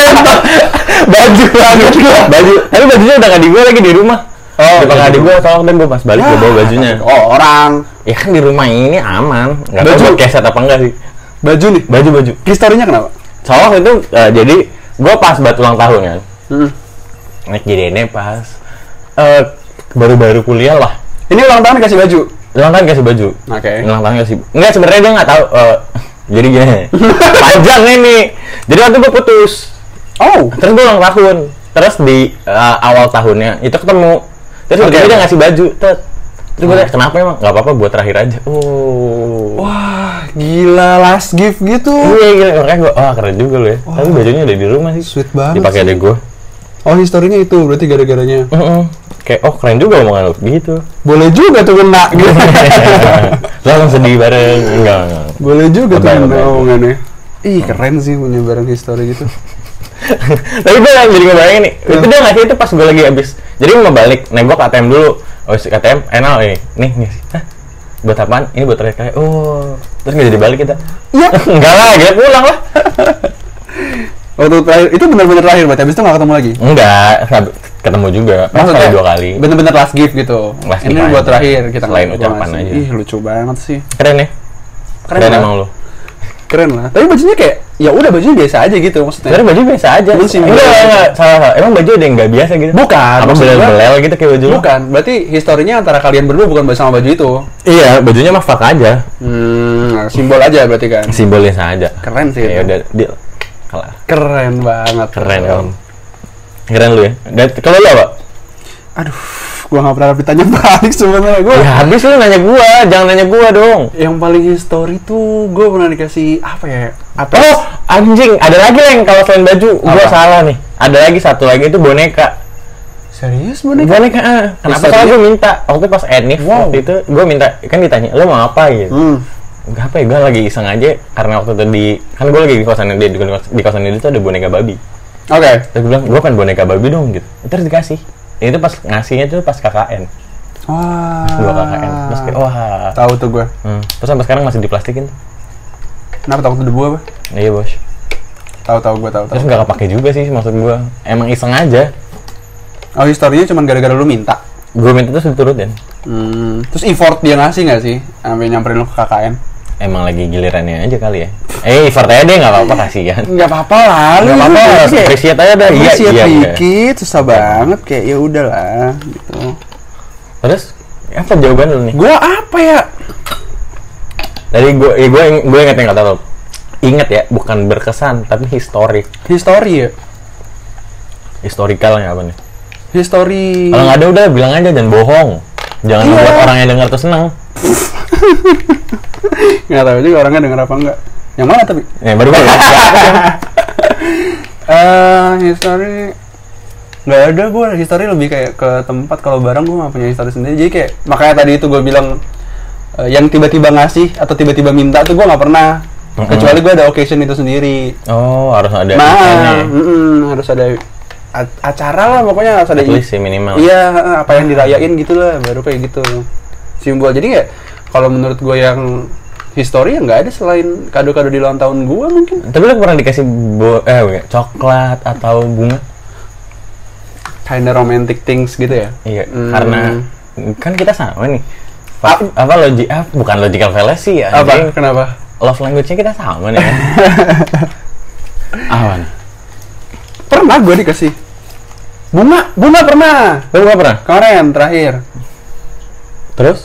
baju (laughs) kaget gua. Baju. Tapi bajunya udah nggak di gua lagi di rumah. Oh, Dipakai iya. adik gua soalnya waktu gua pas balik gua bawa bajunya. Oh orang, Ya kan di rumah ini aman. Tahu Baju. buat keset apa enggak sih. baju nih. Baju baju. Historinya kenapa? Soalnya itu eh, jadi gua pas buat ulang tahun kan. Hmm. Naik JDN pas eh, baru-baru kuliah lah. Ini ulang tahun dikasih baju. Ulang tahun kasih baju. Oke. Ulang tahun kasih. Enggak sebenarnya dia nggak tahu. eh, jadi gini. (laughs) Panjang ini. Jadi waktu gua putus. Oh, terus gue ulang tahun terus di uh, awal tahunnya itu ketemu terus tiba-tiba dia ngasih baju tet terus gue tanya kenapa emang nggak apa-apa buat terakhir aja oh wah gila last gift gitu. iya gila makanya gue wah keren juga lo ya tapi bajunya udah di rumah sih Sweet banget dipakai adek gue Oh historinya itu berarti gara-garanya. Kayak oh keren juga omongan lo gitu. Boleh juga tuh kena (laughs) gitu. langsung sedih bareng. Enggak enggak. Boleh juga tuh kena omongannya. Ih keren sih punya barang histori gitu. (laughs) tapi gue jadi ngebayangin nih itu dia ngasih itu pas gue lagi habis jadi mau balik ke ATM dulu. Oh ATM enal ini nih nih Hah? buat apaan? Ini buat terakhir kali oh terus nggak jadi balik kita? Iya. (laughs) enggak lah kita pulang lah Waktu terakhir itu benar-benar terakhir berarti habis itu nggak ketemu lagi. enggak ketemu juga pas kali dua kali Bener-bener last gift gitu. Last Ini gift buat aja. terakhir kita Selain gua ucapan aja. Ih lucu banget sih. keren ya Keren keren, lah. emang lu Keren lah. Tapi bajunya kayak ya udah bajunya biasa aja gitu maksudnya. sebenarnya baju biasa aja Cuman sih, enggak enggak salah salah emang baju ada yang nggak biasa gitu Bukan, apa maksud belel gua- belel gitu kayak baju lu? Bukan, berarti historinya antara kalian berdua bukan bersama baju itu. iya bajunya mah fuck aja Hmm, simbol aja berarti kan. simbolnya saja Keren sih. ya udah kalah Keren banget. keren om keren lu ya dan kalau lu apa Aduh, gua nggak pernah ditanya (laughs) balik sebenarnya. Gua ya habis lu nanya gua jangan nanya gua dong yang paling histori tuh gua pernah dikasih apa ya? Apa? oh anjing ada lagi yang kalau selain baju gua Apa? salah nih ada lagi satu lagi itu boneka serius boneka? boneka ah. kenapa soalnya gue minta waktu pas Enif Wow. waktu itu gue minta kan ditanya lo mau apa gitu Hmm. Gak apa ya gue lagi iseng aja karena waktu itu di kan gue lagi di kosan dia di, di kosan dia itu ada boneka babi Oke. terus gue bilang gue kan boneka babi dong gitu terus dikasih itu pas ngasihnya tuh pas KKN Wah. dua KKN terus kayak wah Tahu tuh gua. Hmm. terus sampai sekarang masih diplastikin Kenapa takut debu apa? iya bos Tahu tahu gua tahu tahu. terus nggak kepake juga sih maksud gue emang iseng aja Oh historinya cuma gara-gara lu minta. gue minta terus diturutin Hmm. Terus effort dia ngasih nggak sih? Sampai nyamperin lu ke KKN. Emang lagi gilirannya aja kali ya. Eh, effort aja deh nggak apa-apa kasihan. nggak apa-apa lah lu Nggak apa-apa, appreciate aja dah. Iya, iya, iya. dikit susah banget kayak ya udahlah gitu Terus apa jawaban lu nih? gua apa ya Tadi gue eh, gue gue inget yang kata lo. Ingat ya, bukan berkesan tapi historik. history ya Historikalnya apa nih? history Kalau nggak ada udah bilang aja jangan bohong. Jangan Iya. membuat orang yang dengar tuh senang. (laughs) nggak tahu juga orangnya denger apa enggak yang mana tapi? Ya baru (laughs) baru. eh history. Nggak ada gue history lebih kayak ke tempat kalau barang gue nggak punya history sendiri. Jadi kayak makanya tadi itu gue bilang eh, yang tiba-tiba ngasih atau tiba-tiba minta tuh gue nggak pernah. Mm-mm. kecuali gue ada occasion itu sendiri. Oh, harus ada nah mm-mm, harus ada acara lah pokoknya harus ada sih minimal. iya apa yang dirayain gitu lah baru kayak gitu simbol jadi nggak kalau menurut gue yang history ya nggak ada selain kado-kado di ulang tahun gue mungkin Tapi lu pernah dikasih bo eh coklat atau bunga? kinda romantic things gitu ya Iya, Hmm. karena kan kita sama nih. Pa- apa logi ah, bukan logical fallacy ya. apa anjing. kenapa Love language-nya kita sama nih. (laughs) apa nih? pernah gue dikasih bunga bunga pernah gak pernah? kemarin terakhir Terus?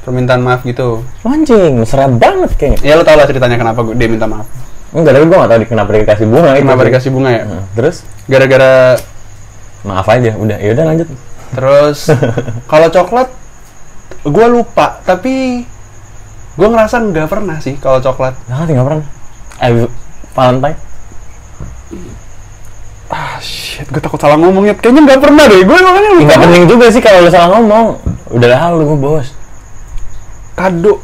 permintaan maaf gitu Anjing, mesra banget kayaknya. ya lo tau lah ceritanya kenapa gue dia minta maaf Enggak, tapi gua gak tau di kenapa dikasih bunga itu. kenapa sih. dikasih bunga ya Nah, Terus? gara-gara Maaf aja, udah. Ya udah lanjut. terus (laughs) kalau coklat gue lupa tapi gue ngerasa nggak pernah sih kalau coklat Nah, tinggal pernah. Eh, Valentine? ah shit gue takut salah ngomongnya kayaknya nggak pernah deh gue makanya lupa Enggak penting juga sih kalau lu salah ngomong. Udah lah lu bos. kado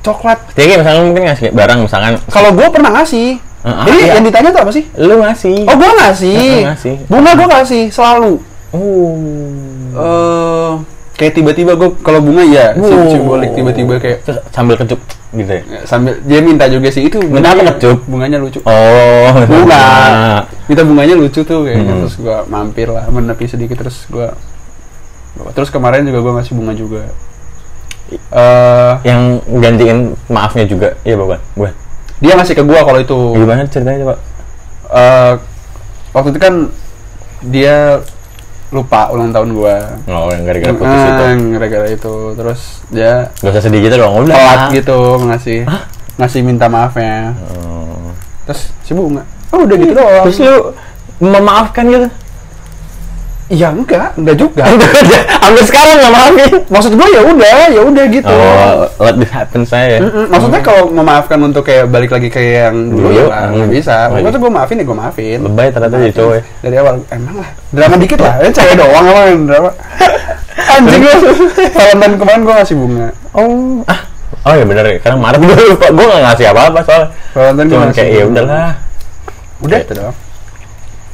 coklat Jadi kayak misalnya mungkin ngasih barang misalkan kalau gue pernah ngasih Ah, jadi iya. yang ditanya tuh apa sih lu ngasih. oh gue ngasih ngasih. bunga gue ngasih selalu Oh. eh kayak tiba-tiba gue kalau bunga ya sim- Oh. simbolik tiba-tiba kayak Terus sambil kecup gitu ya. ya, sambil dia minta juga sih itu Minta apa, bunganya- kecup? bunganya lucu Oh, bunga (laughs) minta bunganya lucu tuh kayaknya Hmm. terus gue mampir lah menepi sedikit terus gue terus kemarin juga gue ngasih bunga juga eh Yang gantiin maafnya juga. Iya, bukan. Gue. dia ngasih ke gue kalau itu Gimana ceritanya coba? Eh, waktu itu kan dia lupa ulang tahun gue Oh, yang gara-gara putus itu. gara-gara itu terus dia Gak usah sedih gitu dong, udah. telat gitu ngasih ngasih minta maafnya Oh. terus si bunga oh udah gitu doang Terus lu memaafkan gitu? Iya enggak enggak juga Sampai sekarang nggak maafin. maksud gue ya udah ya udah gitu Oh, let this happen saya. Mm-mm. maksudnya kalau memaafkan untuk kayak balik lagi kayak yang dulu Dulu, ya mm. nggak bisa iya. tuh gue maafin ya gue maafin Lebay ternyata jadi cowok ya. dari awal emang lah drama dikit lah ya cewek doang apa yang drama (laughs) anjing lu Valentine kemarin gue ngasih bunga Oh, ah. Oh ya bener ya, karena Maret gue lupa, (laughs) gue gak ngasih apa-apa soalnya Valentine gue Cuman kayak ya udahlah udah itu doang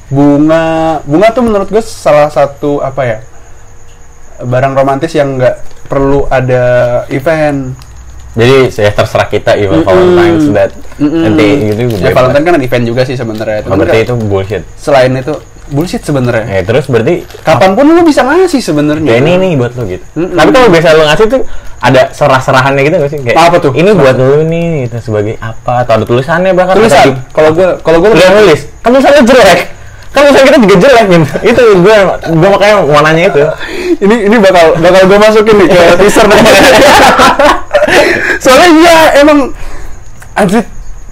bunga bunga tuh menurut gue salah satu apa ya barang romantis yang nggak perlu ada event Jadi saya terserah kita even Mm-mm. Valentine's that Mm-mm. nanti gitu ya Valentine kan event juga sih sebenarnya Oh, berarti kan itu bullshit selain itu bullshit sebenarnya Ya terus berarti kapan pun lu bisa ngasih sebenarnya Kayak ini nih buat lo gitu. Mm-mm. Tapi kalau biasa lo ngasih tuh ada serah-serahannya gitu gak sih? Kayak Apa tuh? Ini buat lo nih gitu sebagai apa atau ada tulisannya bahkan tulisan kalau gue kalau gue Lu nulis. Kan tulisannya jelek. Kan tulisan kita juga jelek gitu. itu gue gue makanya mau nanya itu. ini ini bakal bakal gue masukin nih ke (laughs) teaser soalnya iya emang anjir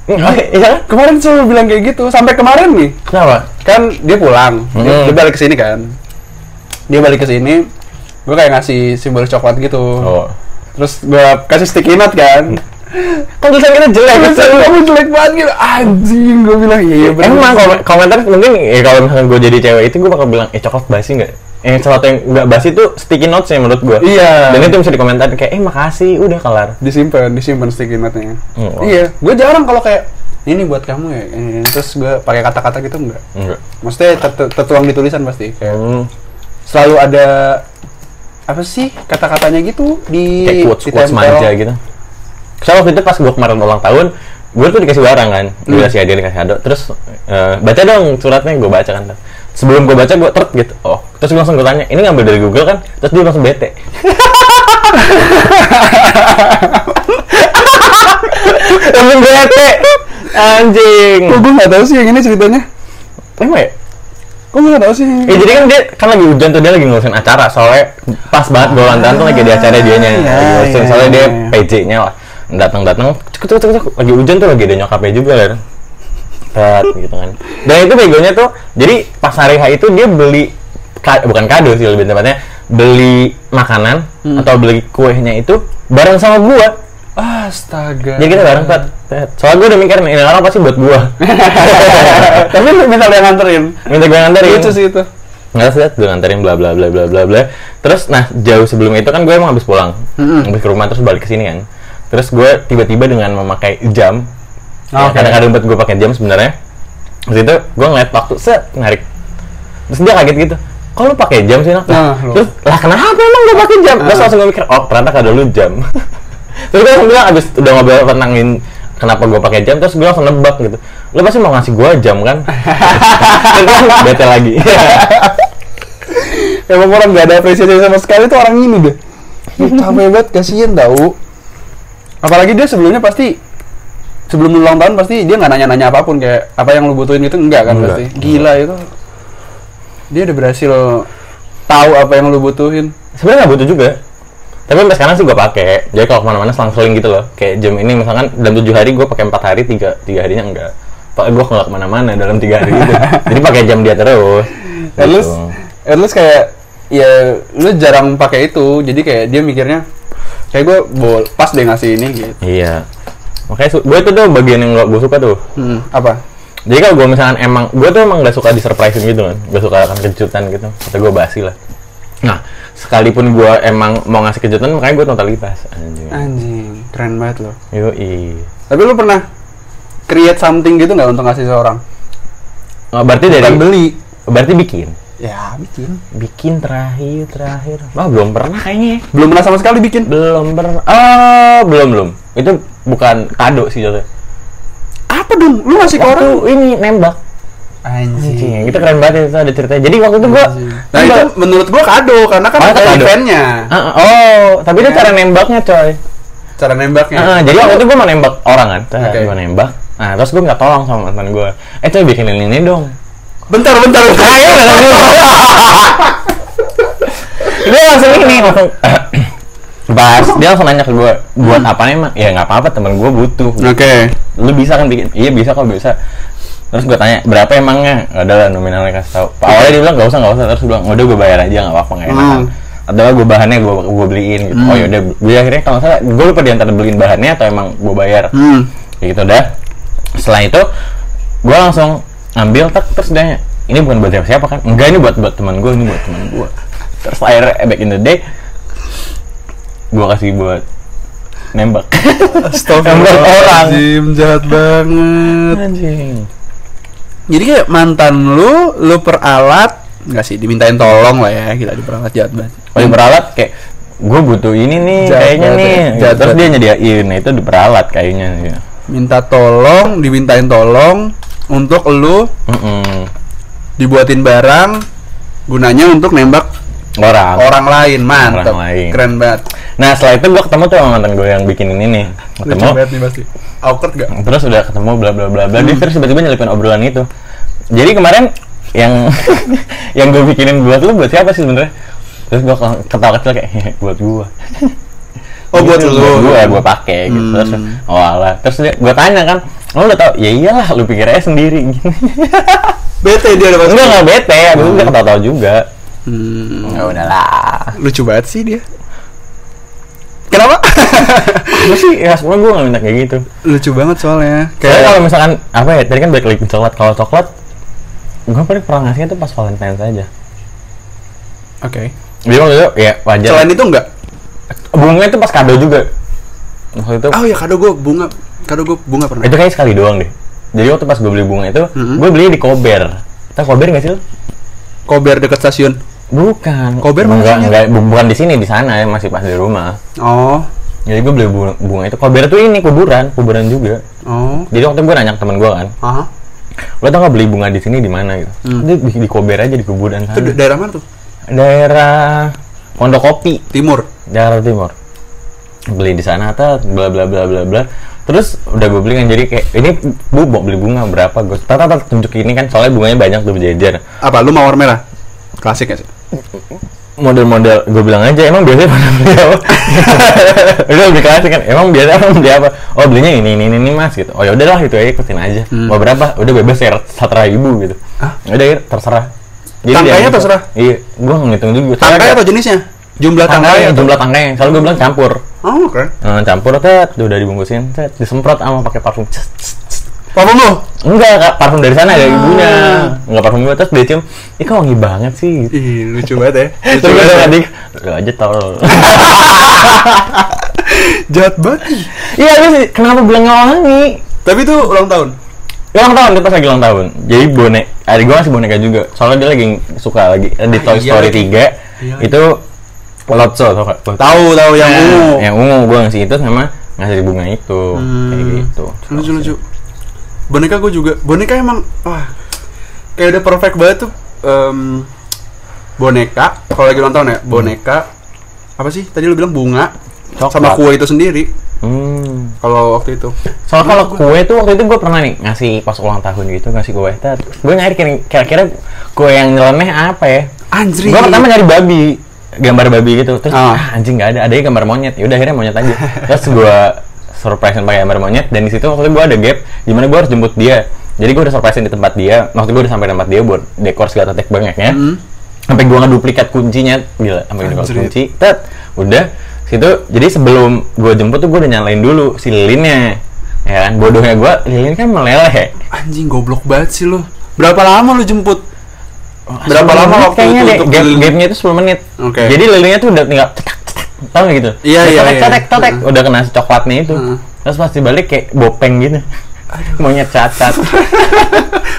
Iya kemarin selalu bilang kayak gitu sampai kemarin nih Kenapa? kan dia pulang dia, Hmm. dia balik ke sini kan dia balik ke sini gue kayak ngasih simbol coklat gitu Oh. terus gue kasih sticky note kan Kan tulisan kita jelek. Tulisan kamu jelek banget gitu anjing gue bilang iya iya bener." Emang komen- komentar mungkin ya kalau misalnya gue jadi cewek itu gue bakal bilang eh coklat basi nggak? Yang sesuatu yang nggak basi itu sticky notes ya menurut gue. Iya. Dan itu bisa dikomentar kayak eh makasih udah kelar. disimpan disimpan sticky note-nya Hmm, oh. iya gue jarang kalau kayak ini buat kamu ya ini. terus gue pakai kata-kata gitu enggak Enggak. maksudnya ter- tertuang di tulisan pasti kayak Hmm. selalu ada apa sih kata-katanya gitu di kayak quotes quotes manja gitu. Soalnya waktu itu pas gue kemarin ulang tahun, gue tuh dikasih barang kan, dikasih hadiah dikasih kado, terus eh, baca dong suratnya gue baca kan. Sebelum gue baca gue tert gitu, oh terus gue langsung gue tanya, ini ngambil dari Google kan? Terus dia langsung bete. (laughs) Temen bete. Anjing. Kok gue nggak tahu sih yang ini ceritanya? Emang ya? Kok gue nggak tahu sih? Ya jadi kan dia kan lagi hujan tuh dia lagi ngurusin acara soalnya pas banget gue lantaran tuh lagi di acara dia nya iya, ngurusin iya, soalnya dia iya. PJ-nya lah datang datang cek cek cek lagi hujan tuh lagi ada nyokapnya juga kan gitu kan dan itu begonya tuh jadi pas hari H itu dia beli ka- bukan kado sih lebih tepatnya beli makanan Hmm. atau beli kuenya itu bareng sama gua Astaga. jadi kita bareng tet. soalnya gua udah mikir nih ini orang pasti buat gua (laughs) Tapi lu minta dia nganterin. minta gue nganterin Lucu sih itu. nggak lihat gue nganterin bla bla bla bla bla bla terus nah jauh sebelum itu kan gue emang habis pulang Mm-mm. habis ke rumah terus balik ke sini kan terus gue tiba-tiba dengan memakai jam ya, Oke. kadang-kadang buat gue pakai jam sebenarnya. Terus itu gue ngeliat waktu set narik terus dia kaget gitu kok lu pakai jam sih nak? Nah, terus lah kenapa emang gue pakai jam? Terus Ah. langsung gue mikir oh ternyata kado lu jam. (laughs) Terus gue langsung bilang abis udah ngobrol tentangin kenapa gue pakai jam terus gue langsung nebak gitu. Lu pasti mau ngasih gue jam kan? (laughs) Bete lagi. (laughs) Emang orang gak ada apresiasi sama sekali tuh orang ini deh. Capek banget, kasihan tau. Apalagi dia sebelumnya pasti sebelum ulang tahun pasti dia nggak nanya-nanya apa pun kayak apa yang lu butuhin itu enggak kan Enggak. pasti. Gila itu. Dia udah berhasil tahu apa yang lu butuhin. sebenarnya nggak butuh juga tapi sampai sekarang sih gue pakai jadi kalau ke mana-mana selang-seling gitu loh kayak jam ini misalkan dalam tujuh hari gue pakai empat hari tiga tiga harinya enggak Pokoknya gue nggak ke mana-mana dalam tiga hari itu (laughs) jadi pakai jam dia terus At least, Gitu. at least kayak ya lu jarang pakai itu jadi kayak dia mikirnya kayak gue bol pas deh ngasih ini gitu. iya makanya gue itu tuh bagian yang gue suka tuh Hmm, apa? jadi kalau gue misalkan emang gue tuh emang gak suka di surprisein gitu kan gak suka akan kejutan gitu kata gue basi lah nah sekalipun gue emang mau ngasih kejutan makanya gue totalitas anjing Anjing, keren banget loh. Yoi. Tapi lu pernah create something gitu nggak untuk ngasih seorang? Oh, berarti dari Bukan beli. berarti bikin Ya, bikin. bikin terakhir terakhir oh belum pernah kayaknya Belum pernah sama sekali bikin. belum pernah oh belum belum itu bukan kado sih jatuhnya Apa dong? Lu ngasih ke waktu orang? ini nembak Anjing. Anjing, itu keren banget itu ada ceritanya jadi waktu itu gua Nah itu menurut gua kado karena kan Oh, ada eventnya. Ah, ah, oh tapi itu Ya. cara nembaknya coy Cara nembaknya. Ah, jadi waktu itu gua mau nembak orang kan Oke. gua nembak nah terus gua nggak tolong sama mantan gua eh coy bikinin ini dong Bentar, bentar. bentar. (laughs) Ayo, (laughs) dia langsung ini langsung Bas, dia langsung nanya ke gue, buat apa nih emang? Ya nggak apa-apa, temen gue butuh. Oke. Lu bisa kan bikin? Iya bisa kok bisa. Terus gue tanya, berapa emangnya? Gak ada lah nominalnya kasih tau. Awalnya dia bilang nggak usah nggak usah, terus gue bilang, udah gue bayar aja nggak apa-apa nggak enak. Hmm. Atau gue bahannya gue gue beliin gitu. Oh yaudah, beli akhirnya kalau nggak salah, gue lupa di antara beliin bahannya atau emang gue bayar. Hmm. Kayak gitu dah. Setelah itu, gue langsung ambil tak terus dia ini bukan buat siapa siapa kan? Enggak ini buat buat teman gue, ini buat teman gue. Terus akhirnya eh, back in the day, gue kasih buat nembak. Nembak orang. Astagfirullahaladzim, jahat banget. Anjing. Jadi kayak mantan lu, lu peralat, nggak sih dimintain tolong lah ya, kita diperalat jahat banget. Paling beralat kayak gue butuh ini nih Jahat kayaknya banget nih. ya, jahat Terus banget. dia nyediain, nah itu diperalat kayaknya. Ya. Minta tolong, dimintain tolong untuk lu Mm-mm. dibuatin barang gunanya untuk nembak Orang. orang lain, mantap. Orang lain. Keren banget. Nah setelah itu gue ketemu tuh sama mantan gue yang bikin ini nih. Lucu Ketemu. banget nih pasti. Awkward gak? terus udah ketemu bla bla bla bla Hmm. dia terus tiba-tiba nyelipin obrolan itu jadi kemarin yang (laughs) yang gue bikinin buat lu buat siapa sih sebenarnya terus gue ketawa kecil kayak "Hehe, buat gue (laughs) Oh buat lu. buat gue gue pakai gitu terus Hmm. oh alah terus dia gue tanya kan lo udah tau ya iyalah lu pikir aja sendiri gini (laughs) Bete dia udah enggak nggak bete abis itu dia ketawa-tawa juga Hmm, ya udahlah lucu banget sih dia. Kenapa? apa sih ya sebenarnya gue nggak minta kayak gitu lucu banget soalnya. Kayak kalau misalkan apa ya tadi kan balik lagi coklat kalau coklat gue paling pernah ngasihnya tuh pas Valentine saja Oke. Jadi waktu itu ya wajar. Selain itu enggak? Bunga itu pas kado juga. Waktu itu Oh ya kado gue bunga. Kado gue bunga pernah. itu kayak sekali doang deh. Jadi waktu pas gue beli bunga itu, Mhm. gue beli di Kober. Tahu Kober nggak sih lu? Kober deket stasiun. Bukan. Kober mana enggak, enggak, bu- bukan di sini, di sana ya, masih pas di rumah. Oh. Jadi gue beli bunga, bunga itu. Kober tuh ini kuburan, kuburan juga. Oh. Jadi waktu gue nanya ke temen gue kan, Aha. lo tau gak beli bunga di sini di mana gitu? Hmm. Di, di Kober aja di kuburan Itu sana. da- daerah mana tuh? Daerah Pondok Kopi. Timur. Daerah timur. Beli di sana tuh bla bla bla bla bla. Terus udah gue beli kan jadi kayak ini bu mau beli bunga berapa gue tata tata tunjuk ini kan soalnya bunganya banyak tuh berjejer. Apa lu mawar merah? Klasik gak sih? model-model gue bilang aja emang biasanya pada beli apa? (laughs) Udah lebih klasik kan emang biasa emang beli apa? Oh belinya ini ini ini, ini, mas gitu. Oh ya udahlah itu aja ikutin aja. Mau berapa? Udah bebas ya satu ribu gitu. Hah? udah ya, terserah Tangkainya dia- terserah? iya gue ngitung juga. Tangkai apa jenisnya? Jumlah tangkai tangkai atau- jumlah tangkai soalnya gue bilang campur Oh, oke. Nah, campur tet udah dibungkusin tet disemprot sama pakai parfum Cet, cet, cet. Parfum lu? enggak kak parfum dari sana Ah. ibunya enggak parfum gue terus dia cium ih kok wangi banget sih. Ih, lucu banget ya. (laughs) Lucu terus gue banget. tadi lu aja tol (laughs) Jahat banget. iya lu sih kenapa bilang nggak wangi Tapi itu ulang tahun. ulang tahun dia pas lagi ulang tahun jadi bonek adik gue ngasih boneka juga soalnya dia lagi suka lagi eh, di Ah, Toy iya Story. 3 Iya. itu Lotso tau gak? Tahu tahu yang Nah, ungu. yang ungu gue ngasih itu sama ngasih bunga itu kayak Hmm. gitu Lucu lucu. Boneka gue juga. Boneka emang wah kayak udah perfect banget tuh. Em, boneka kalau lagi tahun ya boneka apa sih tadi lu bilang bunga Coklat. sama kue itu sendiri hmm. kalau waktu itu Soalnya kalau kue tuh waktu itu gue pernah nih ngasih pas ulang tahun gitu ngasih kue. Tet, gue nyari kira- kira-kira kue yang nyeleneh apa ya? anjir Gue pertama nyari babi, gambar babi gitu. Terus ah, anjing nggak ada, adanya gambar monyet. Ya udah akhirnya monyet aja. Terus gue surprise pakai gambar monyet dan di situ waktu itu gue ada gap di mana gue harus jemput dia. Jadi gue udah surprise di tempat dia. Waktu gue udah sampai tempat dia buat dekor segala tek banyaknya. Hmm. Sampai gue ngeduplikat kuncinya, gila, sampai Anjir. kunci. Tet, udah situ. Jadi sebelum gue jemput tuh gue udah nyalain dulu si lilinnya. Ya kan, bodohnya gue, lilin kan meleleh. anjing goblok banget sih lu berapa lama lu jemput Berapa 10 lama waktu kayaknya itu deh, gap, keliling? gapnya itu 10 menit Oke. jadi lilinnya tuh udah tinggal cetak cetak tau gak gitu Iya, iya, cetek, iya. cetek cetek Heeh. udah kena si coklatnya itu Heeh. terus pas dibalik kayak bopeng gitu monyet cacat (laughs)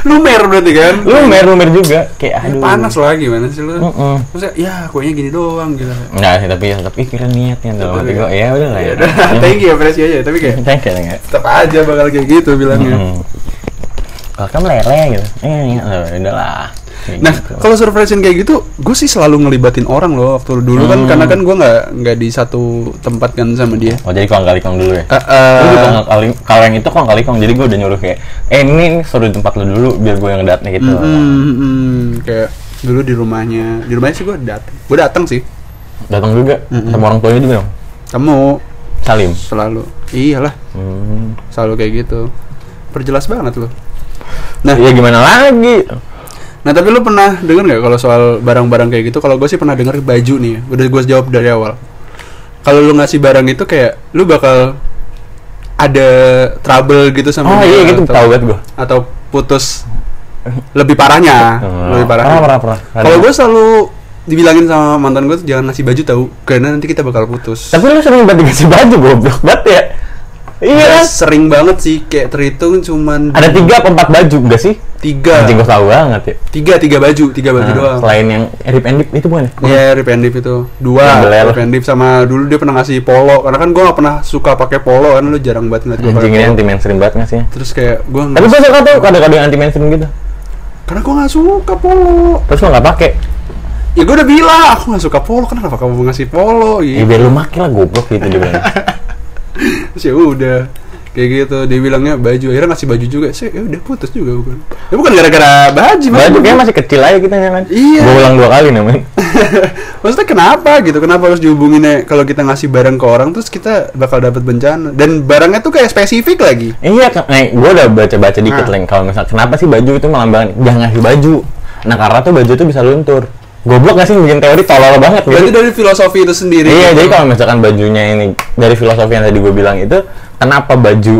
lumer berarti kan lumer lumer juga kayak Ya, aduh panas lah gimana sih lu Heeh. Maksudnya, ya kuenya gini doang gitu Enggak sih, tapi ya tapi kira niatnya dalam hati gue ya udah lah ya. (laughs) thank you apresiasi aja tapi kayak Thank you, you. tetap aja bakal kayak gitu bilangnya Hmm. Kalau kamu lele gitu, eh ya udah lah. Kayak Nah, gitu. kalau surprisein kayak gitu, gue sih selalu ngelibatin orang loh waktu dulu kan Hmm. karena kan gue nggak nggak di satu tempat kan sama dia. Oh jadi kong kali kong dulu ya? Lu juga kali kalau yang itu kong kali kong jadi gue udah nyuruh kayak eh ini suruh di tempat lu dulu biar gue yang datang gitu. mm, mm, mm, kayak dulu di rumahnya, di rumahnya sih gue datang, gue datang sih, Datang juga Mm-mm. sama orang tuanya juga dong. kamu Salim. selalu, iyalah Hmm. selalu kayak gitu, perjelas banget loh. Nah, Iya gimana lagi? Nah tapi lu pernah denger nggak kalau soal barang-barang kayak gitu? Kalau gue sih pernah denger baju nih, ya. udah gue jawab dari awal. Kalau lu ngasih barang itu kayak lu bakal ada trouble gitu sama Oh dia, iya gitu atau, tahu banget gue. atau putus lebih parahnya, lebih parahnya. Oh, pernah pernah. Kalau gue selalu dibilangin sama mantan gue jangan ngasih baju tahu, karena nanti kita bakal putus. tapi lu sering banget dikasih baju goblok banget ya. Iya Ya, kan? sering banget sih kayak terhitung cuman Ada tiga apa empat baju enggak sih? tiga, Anjing gue tahu banget ya. tiga tiga baju, tiga baju Nah, doang. selain yang rip and dip itu bukan ya? Iya, Rip and Dip itu dua, Yang. Rip and Dip sama dulu dia pernah ngasih polo karena kan gue gak pernah suka pakai polo kan lu jarang banget ngeliat gue Anjing pakai ini polo. anti mainstream banget nggak sih? Terus kayak gue Tapi gue suka tuh kado-kado yang anti mainstream gitu. karena gue gak suka polo. Terus lo nggak pakai? Ya gue udah bilang aku gak suka polo, kenapa kamu ngasih polo? Ya Gitu. biar lu make lah goblok gitu dia bilang. (laughs) Terus ya udah kayak gitu dia bilangnya baju akhirnya ngasih baju juga sih ya udah putus juga bukan ya bukan gara-gara baju Baju kayak masih kecil aja kita kan. Iya. Gue ulang dua kali namanya. (laughs) maksudnya kenapa gitu kenapa harus dihubunginnya kalau kita ngasih barang ke orang terus kita bakal dapat bencana dan barangnya tuh kayak spesifik lagi Iya. Nih, gue udah baca-baca dikit Nah. Kalau misal kenapa sih baju itu melambangkan jangan ngasih baju. Nah, karena tuh baju tuh bisa luntur. Goblok gak sih bikin teori tolol banget berarti gitu. dari filosofi itu sendiri Iya, gitu. jadi kalau misalkan bajunya ini dari filosofi yang tadi gue bilang itu, kenapa baju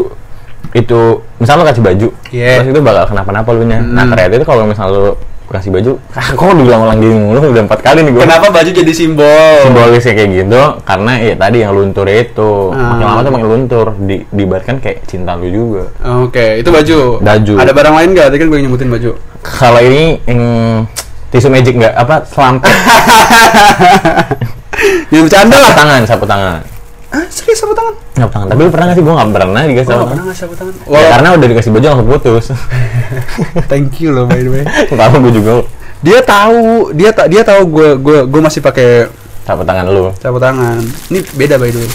itu, misal lo kasih baju, Iya. terus itu bakal kenapa-napa lu nya. Nah Hmm. ternyata itu kalau misal lo kasih baju, ah, (laughs) kok diulang-ulang gini mulu udah empat kali nih gue. kenapa baju jadi simbol Simbolisnya kayak gitu, karena ya tadi yang luntur itu, Ah. makin lama tuh makin luntur, di, diibaratkan kayak cinta lu juga. Oke, itu baju. Baju. Ada barang lain nggak? Tadi kan gue nyebutin baju. Kalau ini yang tisu magic nggak apa selampe (laughs) Yang bercanda sapu lah. tangan sapu tangan Ah, serius sapu tangan? sapu tangan tapi lu pernah nggak sih gue nggak pernah dikasih Oh, sapu nggak tangan pernah ngasih sapu tangan. Ya, karena udah dikasih baju langsung putus (laughs) thank you loh by the way. (laughs) tahu gue juga Dia tahu, dia tak dia tahu gue gue gue masih pakai sapu tangan lu sapu tangan. Ini beda by the way.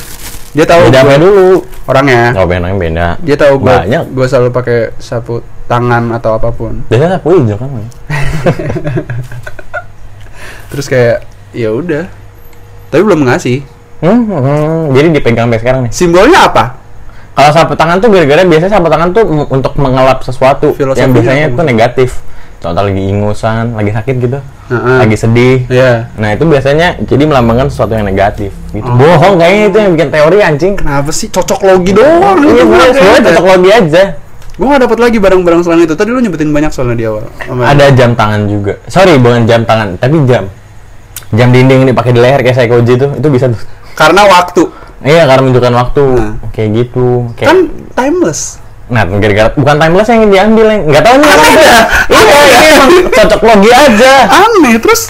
Dia tahu beda gua dulu orangnya. oh benangnya beda Dia tahu gue Banyak. gue selalu pakai sapu tangan atau apa pun. biasanya sapu hijau kan? (laughs) Terus kayak ya udah. Tapi belum ngasih. hmm, hmm, jadi dipegang sampai sekarang nih Simbolnya apa? kalau sapu tangan tuh gara-gara biasanya sapu tangan tuh untuk mengelap sesuatu yang Filosofinya biasanya itu negatif contoh lagi ingusan lagi sakit gitu Heeh. lagi sedih Iya. nah itu biasanya jadi melambangkan sesuatu yang negatif gitu bohong kayaknya itu yang bikin teori anjing Kenapa sih cocok logi doang? iya bener sebenarnya cocok logi aja Gue gak dapat lagi barang-barang selain itu. Tadi lu nyebutin banyak soalnya di awal. Ada jam tangan juga sorry bukan jam tangan tapi jam jam dinding ini pakai di leher kayak Seikoji itu itu bisa tuh Karena waktu. iya karena menunjukkan waktu Nah. kayak gitu kayak Kan timeless. Nah, gara-gara bukan timeless yang diambil yang nggak tahu nih apa itu. (laughs) Iya, ini emang cocok logi aja. Aneh terus.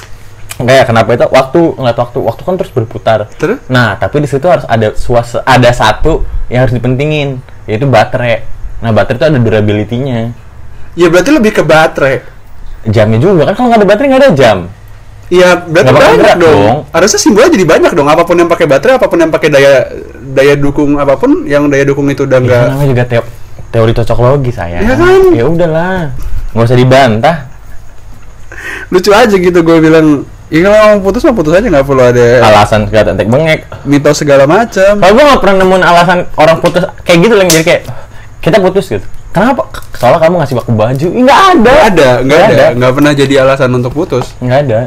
Kayak kenapa itu waktu ngeliat waktu waktu kan terus berputar. Terus? Nah, tapi di situ harus ada suas ada satu yang harus dipentingin yaitu baterai. Nah, baterai itu ada durability-nya. Ya berarti lebih ke baterai. Jamnya juga kan kalau nggak ada baterai nggak ada jam. Iya, berarti banyak gerak dong. dong. Harusnya simbolnya jadi banyak dong. Apa pun yang pakai baterai, apa pun yang pakai daya daya dukung apa pun, yang daya dukung itu udah Ya, enggak. namanya juga teo- teori cocok logi saya. Iya kan? Ya udahlah. nggak usah dibantah. Lucu aja gitu gue bilang. Ya kalau mau putus mah putus aja nggak perlu ada Alasan kelihatan tek bengek. mitos segala macam. Kalau gue nggak pernah nemuin alasan orang putus kayak gitu yang jadi kayak kita putus gitu. Kenapa? Soalnya kamu ngasih aku baju. Nggak ada. Nggak ada, nggak Nggak ada, ada. nggak pernah jadi alasan untuk putus. Nggak ada.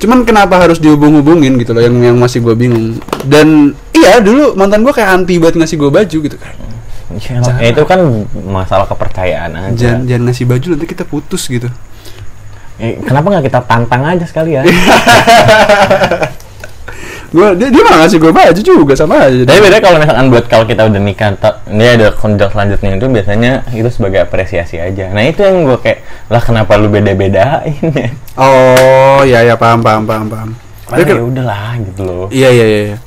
Cuman kenapa harus dihubung-hubungin gitu loh yang yang masih gue bingung. Dan iya dulu mantan gue kayak anti buat ngasih gue baju gitu kan. Ya, itu kan masalah kepercayaan aja. Jangan jangan ngasih baju nanti kita putus gitu. Eh, kenapa nggak kita tantang aja sekalian? (laughs) Gue dia, dia malah ngasih gue baju juga sama aja. Tapi beda kalau misalkan buat kalau kita udah nikah, ta- ini ada konjak selanjutnya itu biasanya itu sebagai apresiasi aja. Nah itu yang gue kayak lah kenapa lu beda-bedain ya? Oh, ya ya paham paham paham paham. Ah, ya ke- udahlah gitu loh. Iya iya iya.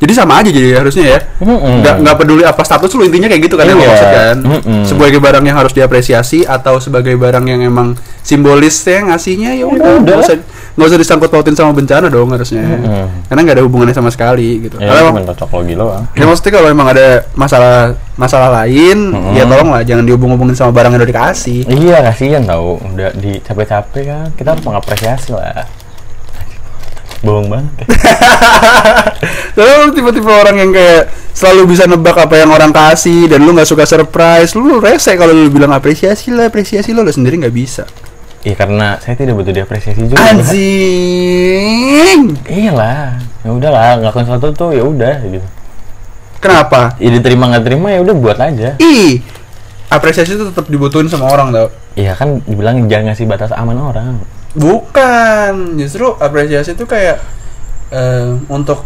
Jadi sama aja jadi harusnya ya. Mm-mm. Nggak nggak peduli apa status lu intinya kayak gitu kan yang lo Iya. maksud kan. Mm-mm. Sebagai barang yang harus diapresiasi atau sebagai barang yang emang simbolis ya ngasihnya ya udah. udah. Nggak usah nggak usah disangkut pautin sama bencana dong harusnya. Mm-mm. Karena nggak ada hubungannya sama sekali gitu. Ya Kalau emang- cocok logi doang. Ya maksudnya kalau emang ada masalah masalah lain, Mm-mm. ya tolong lah jangan dihubung-hubungin sama barang yang udah dikasih. Iya kasihan tau udah di capek-capek kan kita harus mengapresiasi lah. Bohong banget. ya. (laughs) Lu tipe-tipe orang yang kayak selalu bisa nebak apa yang orang kasih dan lu nggak suka surprise, lu rese kalau lu bilang apresiasi lah, apresiasi lo, lu sendiri nggak bisa. Iya karena saya tidak butuh diapresiasi juga. Anjing. Iya lah. Ya udahlah ngelakuin sesuatu tuh ya udah gitu. Kenapa? Ya diterima nggak terima ya udah buat aja. Ih, apresiasi itu tetap dibutuhin sama orang tau. Iya kan dibilang jangan ngasih batas aman orang. Bukan, justru apresiasi itu kayak eh, untuk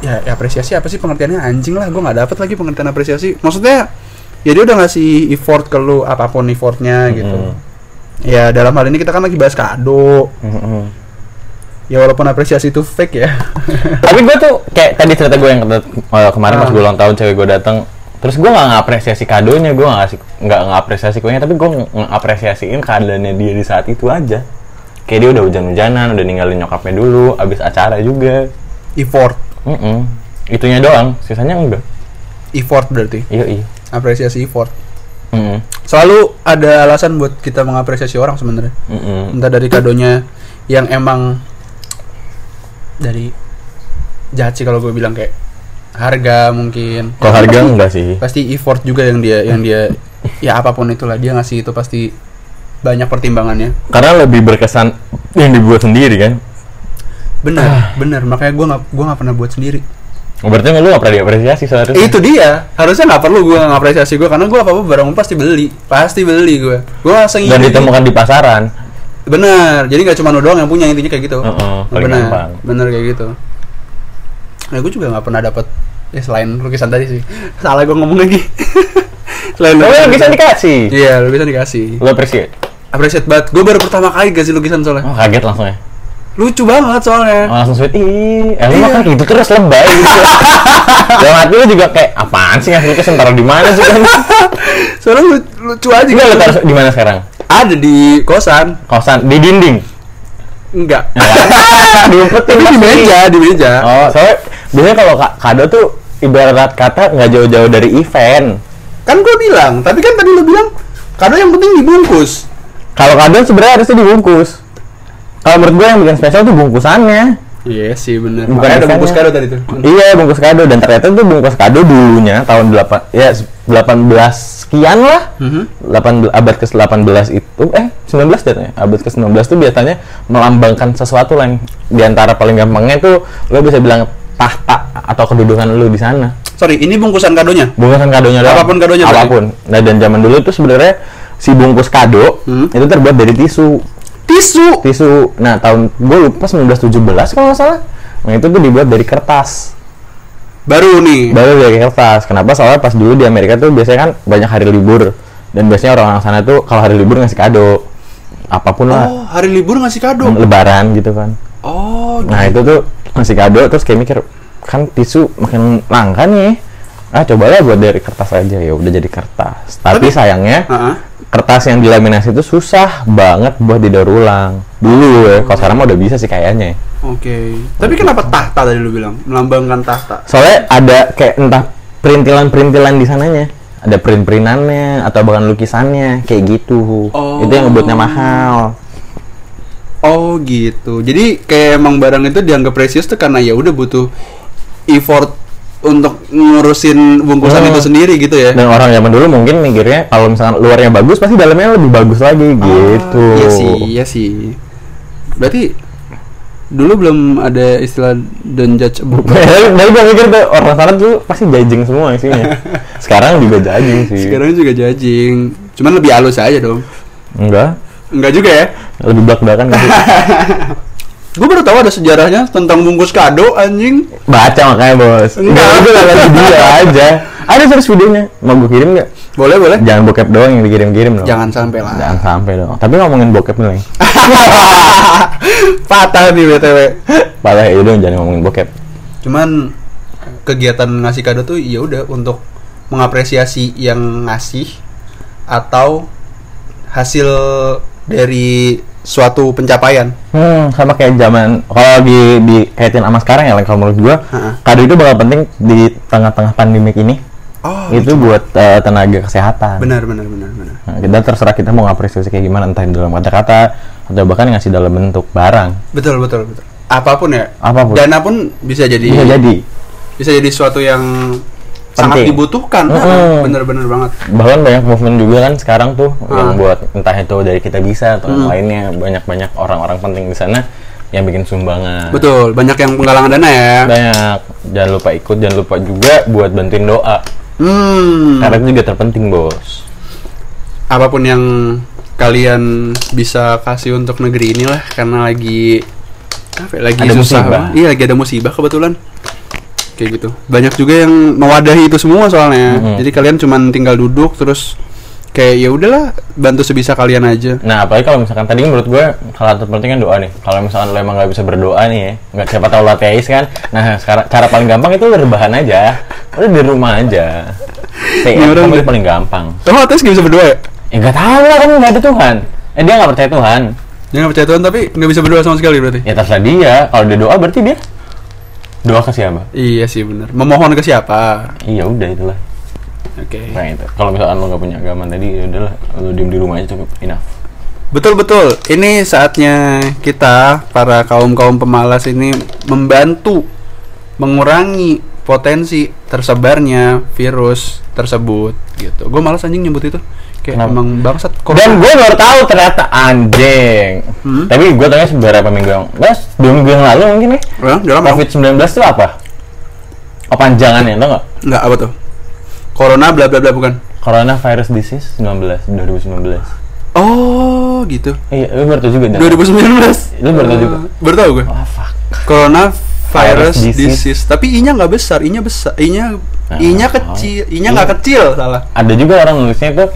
ya, ya apresiasi apa sih pengertiannya anjing lah, gue nggak dapet lagi pengertian apresiasi. Maksudnya ya dia udah ngasih effort ke lu apa pun effortnya gitu. Mm-mm. Ya dalam hal ini kita kan lagi bahas kado. Mm-mm. Ya walaupun apresiasi itu fake ya. (laughs) Tapi gue tuh kayak tadi cerita gue yang kata- eh, kemarin pas Ah. gue ulang tahun cewek gue datang terus gue nggak ngapresiasi kadonya gue nggak ngasih nggak ngapresiasi kuenya tapi gue ngapresiasiin keadaannya dia di saat itu aja kayak dia udah hujan-hujanan udah ninggalin nyokapnya dulu abis acara juga effort, Mm-mm. itunya doang sisanya enggak effort berarti. iya iya Apresiasi effort. Mm-mm. Selalu ada alasan buat kita mengapresiasi orang sebenarnya. Mm-mm. entah dari kadonya yang emang dari jahat sih kalau gue bilang kayak harga mungkin kalau harga enggak sih pasti effort juga yang dia yang dia (laughs) ya apa pun itulah dia ngasih itu pasti banyak pertimbangannya. Karena lebih berkesan yang dibuat sendiri kan? Benar benar. Makanya gue nggak gue nggak pernah buat sendiri. Berarti lu gak pernah diapresiasi seharusnya? Itu dia. Harusnya nggak perlu gue ngapresiasi gue karena gue apa apa barang pasti beli. Pasti beli gue gue langsung dan ditemukan di pasaran. Benar. Jadi nggak cuma lu doang yang punya intinya kayak gitu. Heeh, paling benar. gampang. benar kayak gitu. Nah gue juga nggak pernah dapat ya selain lukisan tadi sih. Salah gue ngomong lagi. (laughs) Selain oh lukisan- bisa dikasih? Iya lukisan dikasih. Lu appreciate appreciate banget. Gue baru pertama kali kasih lukisan soalnya. Oh, kaget langsung ya? Lucu banget soalnya. Oh, langsung sweet. Ih eh, lu Iya. makan gitu terus lebay gitu. (laughs) Dalam hati lu juga kayak apaan sih ngasih lukisan? Taruh di mana sih kan (laughs) soalnya lu- lucu aja Enggak lu gitu. taruh di mana sekarang? Ada di kosan. Kosan di dinding? Enggak. (laughs) Diumpetin tapi di pasti. meja di meja. Oh soalnya biasanya kalau ka- kado tuh ibarat kata nggak jauh-jauh dari event. Kan gue bilang, tapi kan tadi lu bilang kado yang penting dibungkus. Kalau kado sebenarnya harusnya dibungkus. Kalau menurut gue yang bikin spesial tuh bungkusannya. Iya sih benar. Bukan ada bungkus kado tadi tuh. Iya bungkus kado dan ternyata tuh bungkus kado dulunya tahun 8 ya 18 sekian lah. Mhm. 8 abad ke-18 itu eh 19 datanya. Abad ke-19 tuh biasanya melambangkan sesuatu lah yang di antara paling gampangnya tuh lo bisa bilang tahta atau kedudukan lo di sana. Sorry, ini bungkusan kadonya. Bungkusan kadonya doang. Apa pun kadonya berarti? Apa pun. Nah, dan zaman dulu tuh sebenarnya si bungkus kado Hmm. itu terbuat dari tisu. Tisu. Tisu. Nah, tahun gue lupa 1917 kalau nggak salah. Nah, itu tuh dibuat dari kertas. Baru nih. Baru dari kertas. Kenapa? Soalnya pas dulu di Amerika tuh biasanya kan banyak hari libur. Dan biasanya orang-orang sana tuh kalau hari libur ngasih kado. Apa pun lah. Oh, hari libur ngasih kado. Lebaran gitu kan. Oh, Nah, itu tuh ngasih kado terus kayak mikir kan tisu makin langka nih. Ah, cobalah buat dari kertas aja ya udah jadi kertas. Tapi, Tapi- sayangnya Heeh. kertas yang dilaminasi itu susah banget buat didaur ulang. Dulu ya, kalau sekarang mah udah bisa sih kayaknya. Oke. Tapi kenapa tahta tadi lu bilang? Melambangkan tahta. Soalnya ada kayak entah perintilan-perintilan di sananya. Ada print-printannya atau bahkan lukisannya kayak gitu. Oh. Itu yang ngebuatnya mahal. Oh, gitu. Jadi kayak emang barang itu dianggap precious tuh karena ya udah butuh effort untuk ngurusin bungkusan Hmm. itu sendiri gitu ya. Dan orang zaman dulu mungkin mikirnya kalau misalkan luarnya bagus pasti dalamnya lebih bagus lagi gitu. Ah, Iya sih, iya sih. Berarti dulu belum ada istilah don't judge a book. (laughs) Dari gue mikir tuh orang sana tuh pasti judging semua isinya. (laughs) Sekarang juga judging sih. Sekarang juga judging. Cuman lebih halus aja dong. Enggak, Enggak juga ya. lebih belak-belakan gitu. (laughs) Gue baru tahu ada sejarahnya tentang bungkus kado anjing. Baca makanya bos. Enggak. Gue nggak lagi dia aja. Ada terus videonya. Mau gue kirim nggak? Boleh, boleh. Jangan bokep doang yang dikirim-kirim dong. Jangan sampai lah. Jangan sampai dong. Tapi ngomongin bokep nih. (laughs) Patah nih BTW. Padahal ya dong jangan ngomongin bokep. Cuman kegiatan ngasih kado tuh ya udah untuk mengapresiasi yang ngasih atau hasil dari suatu pencapaian. Hmm, sama kayak zaman kalau di di kaitin sama sekarang ya, like, kalau menurut gua, Ha-ha. kado itu bakal penting di tengah-tengah pandemik ini. Oh, itu buat eh, tenaga kesehatan. benar benar benar benar. Nah, kita terserah kita mau ngapresiasi kayak gimana entah dalam kata-kata atau bahkan ngasih dalam bentuk barang. Betul betul betul. Apa pun ya. Apa pun. Dana pun bisa jadi Bisa jadi. bisa jadi suatu yang sangat Penting. dibutuhkan. Mm-mm. Bener-bener banget. Bahkan banyak movement juga kan sekarang tuh yang Ah. buat entah itu dari kita bisa atau yang Hmm. lainnya banyak-banyak orang-orang penting di sana yang bikin sumbangan. Betul, banyak yang penggalangan dana ya. Banyak. Jangan lupa ikut, jangan lupa juga buat bantuin doa. Hmm. Karena itu juga terpenting, Bos. Apa pun yang kalian bisa kasih untuk negeri inilah karena lagi apa ya, lagi Ada susah. musibah. Iya, lagi ada musibah kebetulan. Kayak gitu. Banyak juga yang mewadahi itu semua soalnya. Mhm. Jadi kalian cuman tinggal duduk terus kayak ya udahlah bantu sebisa kalian aja. Nah, apalagi kalau misalkan tadi menurut gue salah satu penting kan doa nih. Kalau misalkan lo emang nggak bisa berdoa nih ya, nggak siapa tahu lo ateis kan. Nah, sekarang cara paling gampang itu lo rebahan aja. Udah di rumah aja. Stay Ini at orang home paling gampang. Oh, atas gak bisa berdoa ya? Ya nggak tahu lah kan nggak ada Tuhan. Eh dia nggak percaya Tuhan. Dia nggak percaya Tuhan tapi nggak bisa berdoa sama sekali berarti. Ya terserah dia. Kalau dia doa berarti dia doa ke siapa? Iya sih benar. Memohon ke siapa? Iya udah itulah. Oke. Nah itu. Kalau misalkan lo nggak punya agama tadi, ya udahlah. Lo diem di rumah aja cukup enough. Betul betul. Ini saatnya kita para kaum kaum pemalas ini membantu mengurangi potensi tersebarnya virus tersebut gitu. Gue malas anjing nyebut itu. Kayak Kenapa? emang bangsat. Dan gue baru tahu ternyata anjing. Hmm? Tapi gue tanya beberapa minggu yang, bas dua minggu yang lalu mungkin ya. Ya, lama. COVID 19 itu apa? Oh panjangannya, tau nggak? Enggak apa tuh? Corona bla bla bla bukan. Coronavirus Disease 19 2019. Oh, gitu. Iya, lu baru tahu juga. Dan? 2019. Lu baru tahu juga. Baru tahu gue. Oh fuck. Corona virus Virus disease. disease. Tapi i-nya nggak besar, i-nya besar, i-nya Ah, i-nya oh. kecil, i-nya nggak kecil, salah. Ada juga orang nulisnya itu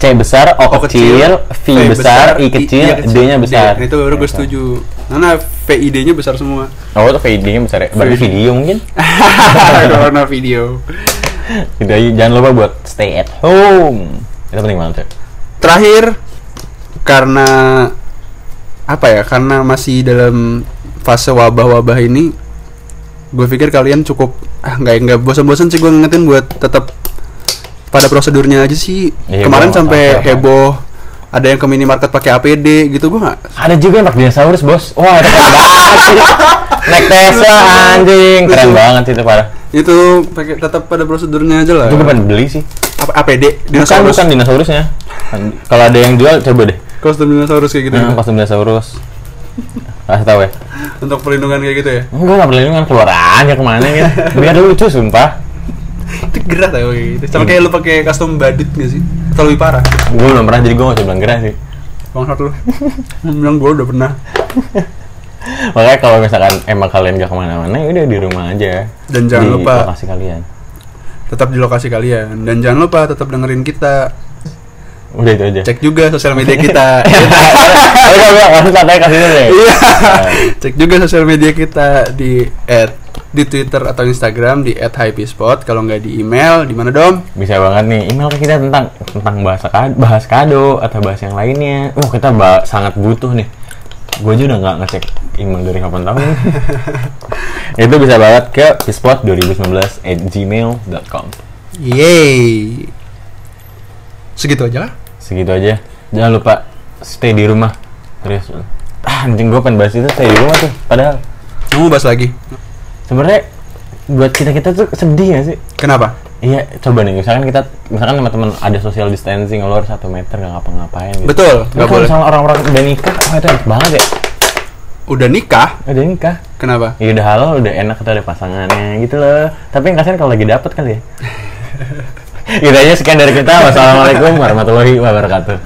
C besar, O, O kecil, V besar, I kecil, iya D-nya besar. D, itu baru gue setuju. Karena VID-nya besar semua. Oh, itu VID-nya besar ya? Berarti VID. video mungkin? (laughs) (laughs) Corona video. Gitu aja, jangan lupa buat stay at home. Itu penting banget ya. Terakhir karena apa ya? Karena masih dalam fase wabah-wabah ini gue pikir kalian cukup ah nggak nggak bosan-bosan sih gue ngingetin buat tetap pada prosedurnya aja sih Iya, kemarin sampai apa. heboh ada yang ke minimarket pakai APD gitu gue nggak Ada juga yang pakai dinosaurus bos. Wah itu keren banget sih. Naik Tesla anjing, keren banget sih itu parah. itu pakai tetap pada prosedurnya aja lah Itu gue pengen beli sih. apa APD dinosaurus bukan dinosaurusnya. Kalau ada yang jual coba deh. kostum dinosaurus kayak gitu Nah, kostum dinosaurus. Kasih tahu ya. untuk perlindungan kayak gitu ya Enggak nggak perlindungan keluar aja ke mana gitu. Biar lucu sumpah. itu gerah tau kayak gitu sama kayak lu pakai kostum badut gak sih atau lebih parah Gue belum pernah jadi gue gak usah bilang gerah sih. bangsat lu Lu bilang gue udah pernah Makanya kalau misalkan emang kalian gak ke mana-mana, ya udah di rumah aja. Dan jangan di lupa- lokasi kalian. tetap di lokasi kalian dan jangan lupa tetap dengerin kita Udah itu aja. cek juga sosial media kita Udah (laughs) udah langsung santai kasih deh. Iya. Cek juga sosial media kita di at di Twitter atau Instagram di @hypespot. Kalau nggak di email di mana dom? Bisa banget nih email ke kita tentang tentang bahasa kado, bahas kado atau bahas yang lainnya. Wah kita ba- sangat butuh nih. Gue aja udah nggak ngecek email dari kapan tahun. (laughs) Itu bisa banget ke pispot 2019 at gmail.com Yeay. Segitu aja lah. Segitu aja. Jangan lupa stay di rumah. Terus ah, anjing gue pengen bahas itu stay di rumah tuh. Padahal Kamu bahas lagi. sebenarnya buat kita kita tuh sedih gak sih? Kenapa? Iya, coba nih, misalkan kita, misalkan teman-teman ada social distancing, keluar satu meter nggak ngapa-ngapain gitu. Betul, nggak kalau boleh. misalnya orang-orang udah nikah, wah itu enak banget ya. Udah nikah? Udah nikah, Kenapa? ya udah halal, udah enak kita ada pasangannya gitu loh. Tapi yang kasihan kalau lagi dapet kali ya. (laughs) aja sekian dari kita. Wassalamualaikum warahmatullahi wabarakatuh.